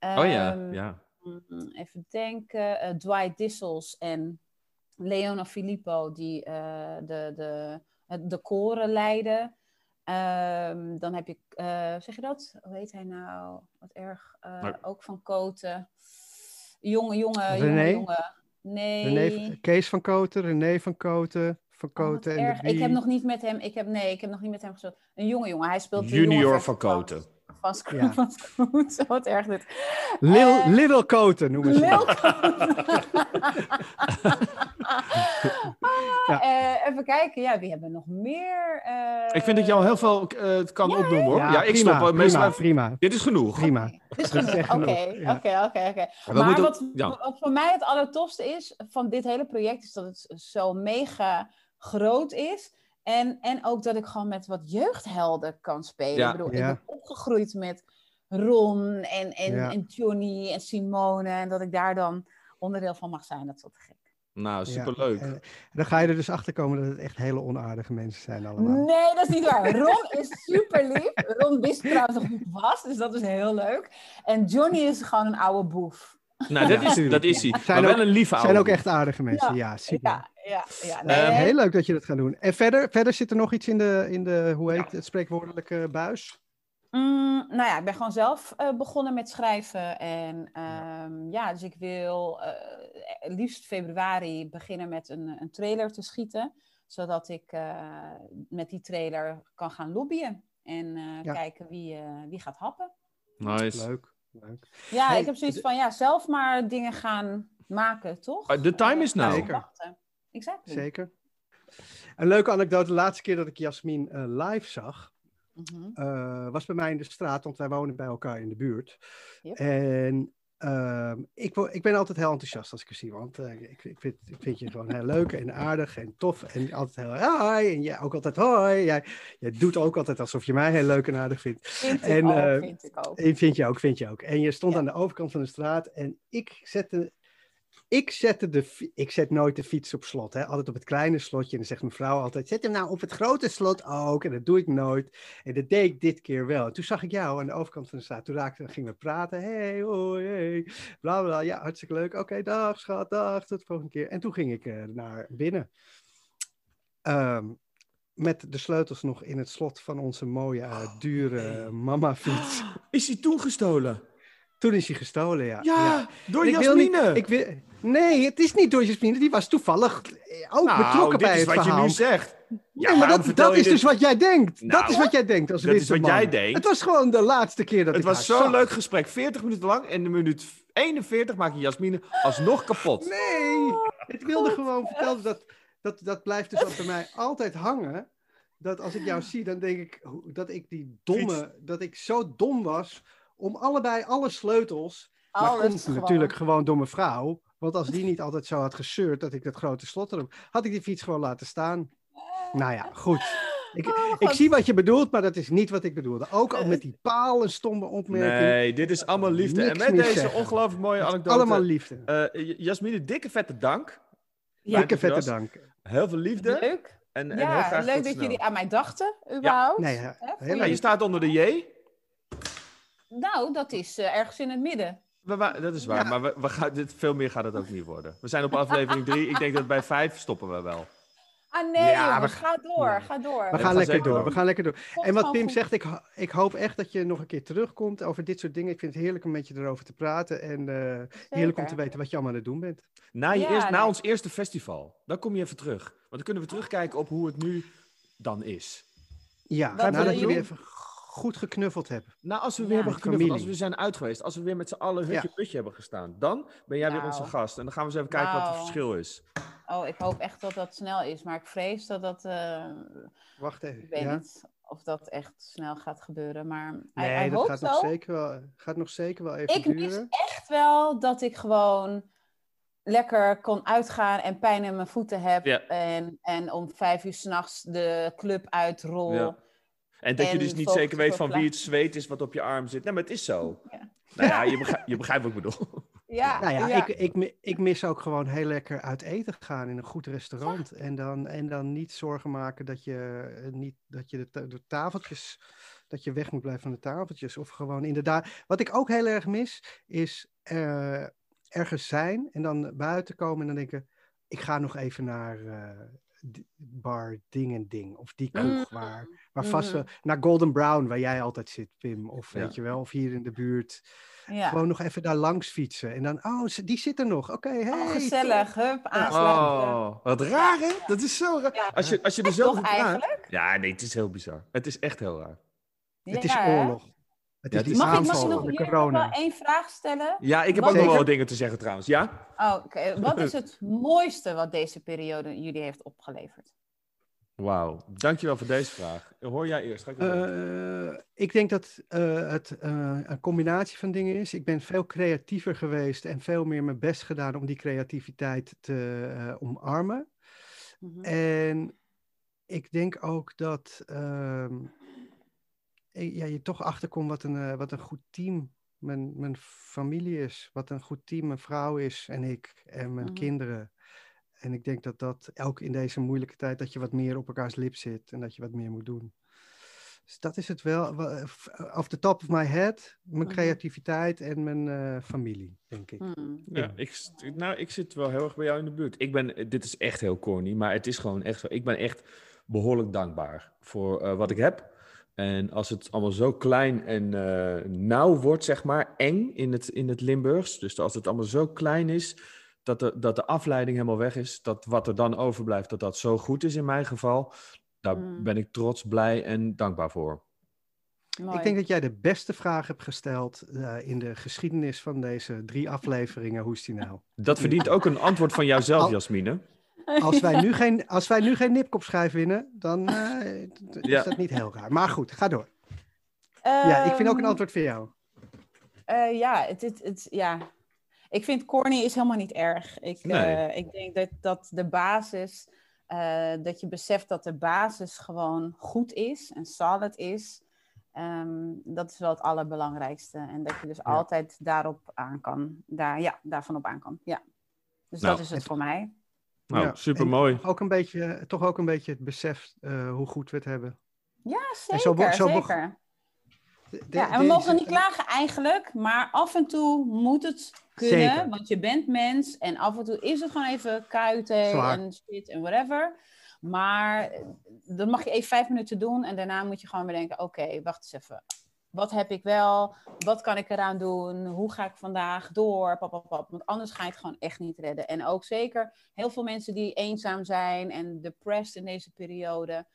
Oh ja, Ehm, ja. Mm, Even denken. Dwight Dissels en Leona Filippo, die eh, de, de, de koren leiden. Ehm, dan heb je, eh, zeg je dat? Hoe heet hij nou? Wat erg. eh, Maar- Ook van Koten. Jonge, jonge, René? jonge, jonge. Nee. René, Kees van Koten, René van Koten, van Oh, Koten en de erg. Ik heb nog niet met hem, ik heb, nee, ik heb nog niet met hem gespeeld. Een jonge jongen, hij speelt Junior van Koten. Van Ja. van Scrooge. Wat erg dit. Lil, Eh, Little Koten noemen ze Lil dat. Ja. Eh, even kijken, ja, wie hebben we nog meer? Eh, Ik vind dat je al heel veel eh, het kan opnoemen hoor. Ja, ik prima, stop. eh, meestal prima, Dit is genoeg. prima. Dit is genoeg. Oké, oké, oké, oké. Maar moeten- wat, ja. wat voor mij het allertofste is van dit hele project, is dat het zo mega groot is. En, en ook dat ik gewoon met wat jeugdhelden kan spelen. Ja. Ik bedoel, Ja. ik ben opgegroeid met Ron en, en, Ja. en Johnny en Simone. En dat ik daar dan onderdeel van mag zijn, dat is gek. Nou, Ja, superleuk. en dan ga je er dus achter komen dat het echt hele onaardige mensen zijn allemaal. Nee, dat is niet waar. Ron is super lief. Ron wist trouwens nog wie ik was, dus dat is heel leuk. En Johnny is gewoon een oude boef. Nou, dat is, dat is hij. Zijn Maar ook- wel een lieve Het oude. zijn ook echt aardige mensen, ja, super. Ja, Ja, ja. Ehm, Nee, Eh, heel leuk dat je dat gaat doen. En verder, verder zit er nog iets in de, in de hoe heet het, spreekwoordelijke buis? Mm, nou ja, ik ben gewoon zelf eh, begonnen met schrijven. En ehm, ja, dus ik wil eh, liefst februari beginnen met een, een trailer te schieten. Zodat ik eh, met die trailer kan gaan lobbyen. En eh, Ja. kijken wie, eh, wie gaat happen. Nice. Leuk. leuk. Ja, Hey, ik heb zoiets van ja, zelf maar dingen gaan maken, toch? Uh, the time is Eh, now. Zeker. wachten. Exactly. Zeker. Een leuke anekdote. De laatste keer dat ik Jasmin eh, live zag, Mhm. eh, was bij mij in de straat, want wij wonen bij elkaar in de buurt. Yep. En ehm, ik, ik ben altijd heel enthousiast als ik je zie, want eh, ik, ik, vind, ik vind je gewoon heel leuk en aardig en tof. En altijd heel hoi, en jij ook altijd hoi. Jij, jij doet ook altijd alsof je mij heel leuk en aardig vindt. Vind ik En, ook, eh, vind ik ook. Vind je ook, vind je ook. En je stond Ja. aan de overkant van de straat en ik zette, ik zette de, ik zet nooit de fiets op slot, hè. altijd op het kleine slotje. En dan zegt mijn vrouw altijd, zet hem nou op het grote slot ook. En dat doe ik nooit. En dat deed ik dit keer wel. En toen zag ik jou aan de overkant van de straat. Toen raakte, gingen we praten. Hey, hoi, hey. Bla, bla. Ja, hartstikke leuk. Oké, dag schat, dag. Tot de volgende keer. En toen ging ik eh, naar binnen. Ehm, met de sleutels nog in het slot van onze mooie, eh, dure mama-fiets. Is hij toen gestolen? Toen is hij gestolen, ja. Ja, door ik wil niet- Jasmine. ik wil, nee, het is niet door Jasmine. Die was toevallig eh, ook nou, betrokken dit bij is het wat verhaal. je nu zegt. Ja, nee, maar dat, dat is dit? dus wat jij denkt. dat Nou, is wat jij denkt als dat is wat jij denkt. Het was gewoon de laatste keer dat Het ik was haar zo'n leuk gesprek. 40 minuten lang. En de minuut 41 maak je Jasmine alsnog kapot. Nee, ik wilde gewoon vertellen dat, dat dat blijft dus ook bij mij altijd hangen. Dat als ik jou zie, dan denk ik dat ik die domme, dat ik zo dom was om allebei alle sleutels. Maar Alles komt gewoon. natuurlijk gewoon door mijn vrouw. Want als die niet altijd zo had gezeurd dat ik dat grote slot erop, had ik die fiets gewoon laten staan. Nou ja, goed. Ik, Oh, ik zie wat je bedoelt, maar dat is niet wat ik bedoelde. Ook al met die palen stomme opmerking. Nee, dit is allemaal liefde. En met deze zeggen. ongelooflijk mooie anekdote. allemaal liefde. eh, J- Jasmine, dikke vette dank. Ja. Dikke vette dank. Heel veel liefde. Leuk. En, en heel Ja, graag leuk dat snel. jullie aan mij dachten, überhaupt. Nee, Ja, je staat onder de J. Nou, dat is eh, ergens in het midden. We dat is waar, maar we, we gaan, dit, veel meer gaat het ook niet worden. We zijn op aflevering 3. Ik denk dat bij 5 stoppen we wel. Ah nee, Ja, jongens, we- ga door, nee. ga door. We gaan lekker door. door. We gaan lekker door. Komt En wat Pim goed. zegt, ik, ik hoop echt dat je nog een keer terugkomt over dit soort dingen. Ik vind het heerlijk om met je erover te praten. En eh, heerlijk om te weten wat je allemaal aan het doen bent. Na, je Ja, eerst, na nee. ons eerste festival. Dan kom je even terug. Want dan kunnen we terugkijken op hoe het nu dan is. Ja, nadat willen je jullie? weer even goed geknuffeld hebt. Nou, als we Ja. weer hebben geknuffeld, familie. als we zijn uit geweest, als we weer met z'n allen hutje Ja. putje hebben gestaan, dan ben jij weer Nou. onze gast. En dan gaan we eens even kijken wat het Nou. verschil is. Oh, ik hoop echt dat dat snel is, maar ik vrees dat dat... eh, Wacht even. ik weet ja? niet of dat echt snel gaat gebeuren, maar Nee, dat gaat nog, zeker wel, gaat nog zeker wel even Ik mis duren. echt wel dat ik gewoon lekker kon uitgaan en pijn in mijn voeten heb. Ja. En, en om vijf uur s'nachts de club uitrol. Ja. En dat je dus niet zeker weet van wie het zweet is wat op je arm zit. Nee, maar het is zo. Ja. Nou ja, je begrijpt, je begrijpt wat ik bedoel. Ja, Nou ja, ja. Ik, ik, ik mis ook gewoon heel lekker uit eten gaan in een goed restaurant. En, dan, en dan niet zorgen maken dat je, eh, niet, dat je de, de tafeltjes, dat je weg moet blijven van de tafeltjes. Of gewoon inderdaad. Wat ik ook heel erg mis, is eh, ergens zijn en dan buiten komen en dan denken, ik ga nog even naar eh, bar ding en ding. Of die kroeg Mm. waar, waar vast Mhm. wel, naar Golden Brown, waar jij altijd zit, Pim. Of Ja. weet je wel, of hier in de buurt. ja. Gewoon nog even daar langs fietsen. En dan, oh, ze- die zit er nog. Oké, hey. Oh, gezellig. Hup, aansluiten. Oh, wat raar hè? Dat is zo raar. Ja. Als je, als je er zo Toch praat. eigenlijk? Ja, nee, het is heel bizar. Het is echt heel raar. Het is oorlog. Het is die Mag ik, mag ik nog hier nog wel één vraag stellen? Ja, ik heb Wat ook nog wel wat dingen te zeggen trouwens. Ja? Oh, oké. Wat is het mooiste wat deze periode jullie heeft opgeleverd? Wauw. Dankjewel voor deze vraag. Hoor jij eerst. Ga ik. Eh, ik denk dat eh, het eh, een combinatie van dingen is. Ik ben veel creatiever geweest en veel meer mijn best gedaan om die creativiteit te eh, omarmen. Mhm. En ik denk ook dat ehm, ja, je toch achterkomt wat een, eh, wat een goed team mijn, mijn familie is. Wat een goed team mijn vrouw is en ik en mijn Mhm. kinderen. En ik denk dat dat ook in deze moeilijke tijd dat je wat meer op elkaars lip zit en dat je wat meer moet doen. Dus dat is het wel. f- Off the top of my head, mijn Mhm. creativiteit en mijn eh, familie, denk ik. Hmm. Ja, ik, nou, ik zit wel heel erg bij jou in de buurt. Ik ben, dit is echt heel corny, maar het is gewoon echt zo. Ik ben echt behoorlijk dankbaar voor eh, wat ik heb. En als het allemaal zo klein en eh, nauw wordt, zeg maar, eng in het, in het Limburgs. Dus als het allemaal zo klein is, dat de, dat de afleiding helemaal weg is. Dat wat er dan overblijft, dat dat zo goed is in mijn geval. Daar Mm. ben ik trots, blij en dankbaar voor. Mooi. Ik denk dat jij de beste vraag hebt gesteld eh, in de geschiedenis van deze drie afleveringen. Hoe is die nou? Dat verdient ook een antwoord van jouzelf, Jasmine. Als wij nu geen, als wij nu geen nipkopschijf winnen, dan eh, is Ja. dat niet heel raar. Maar goed, ga door. Ja, ik vind ook een Ehm, antwoord voor jou. Eh, ja, het, het, het, ja, ik vind corny is helemaal niet erg. Ik, Nee. eh, ik denk dat, dat de basis, eh, dat je beseft dat de basis gewoon goed is en solid is. Ehm, dat is wel het allerbelangrijkste. En dat je dus altijd daarop aan kan, daar, ja, daarvan op aan kan. Ja. Dus Nou, dat is het voor mij. Nou, Ja, super mooi. Ook een beetje, toch ook een beetje het besef eh, hoe goed we het hebben. Ja, En zeker. zo zo zeker. De- Ja, en we mogen niet klagen eigenlijk, maar af en toe moet het kunnen, Zeker. want je bent mens en af en toe is het gewoon even kuiten Zwaar. en shit en whatever. Maar eh, dan mag je even vijf minuten doen en daarna moet je gewoon weer denken, oké, wacht eens even. Wat heb ik wel? Wat kan ik eraan doen? Hoe ga ik vandaag door? Pap, pap, pap. Want anders ga je het gewoon echt niet redden. En ook zeker heel veel mensen die eenzaam zijn en depressed in deze periode.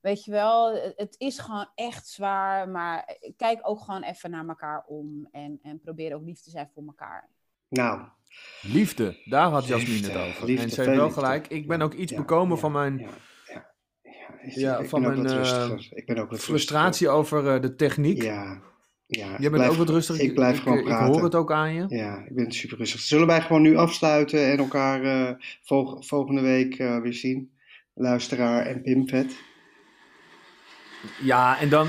Weet je wel, het- is gewoon echt zwaar, maar kijk ook gewoon even naar elkaar om en, en probeer ook lief te zijn voor elkaar. Nou, Liefde, daar had Jasmine het over. liefde, en ze heeft wel liefde. gelijk. Ik ben ook iets ja, bekomen ja, van mijn ja. Ik, Ja, ik van ben mijn, eh. Ik ben ook frustratie over eh, de techniek. Ja, ja. Ik bent blijf- ook wat rustig. Ik blijf ik, gewoon ik praten. hoor het ook aan je. Ja, ik ben super rustig. Zullen wij gewoon nu afsluiten en elkaar eh, volg- volgende week weer zien? Luisteraar en Pimvet. Ja, en dan...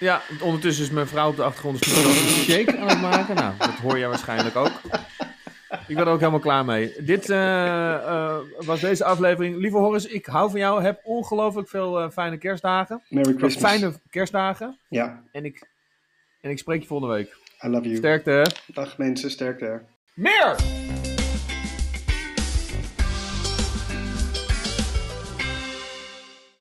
Ja, ondertussen is mijn vrouw op de achtergrond een shake aan het maken. Nou, dat hoor jij waarschijnlijk ook. Ik ben er ook helemaal klaar mee. Dit eh, eh, was deze aflevering. Lieve Horus, ik hou van jou. Heb ongelooflijk veel eh, fijne kerstdagen. Merry Christmas. Fijne kerstdagen. Ja, En ik, en ik spreek je volgende week. I love you. Sterkte. Dag mensen, sterkte. Meer!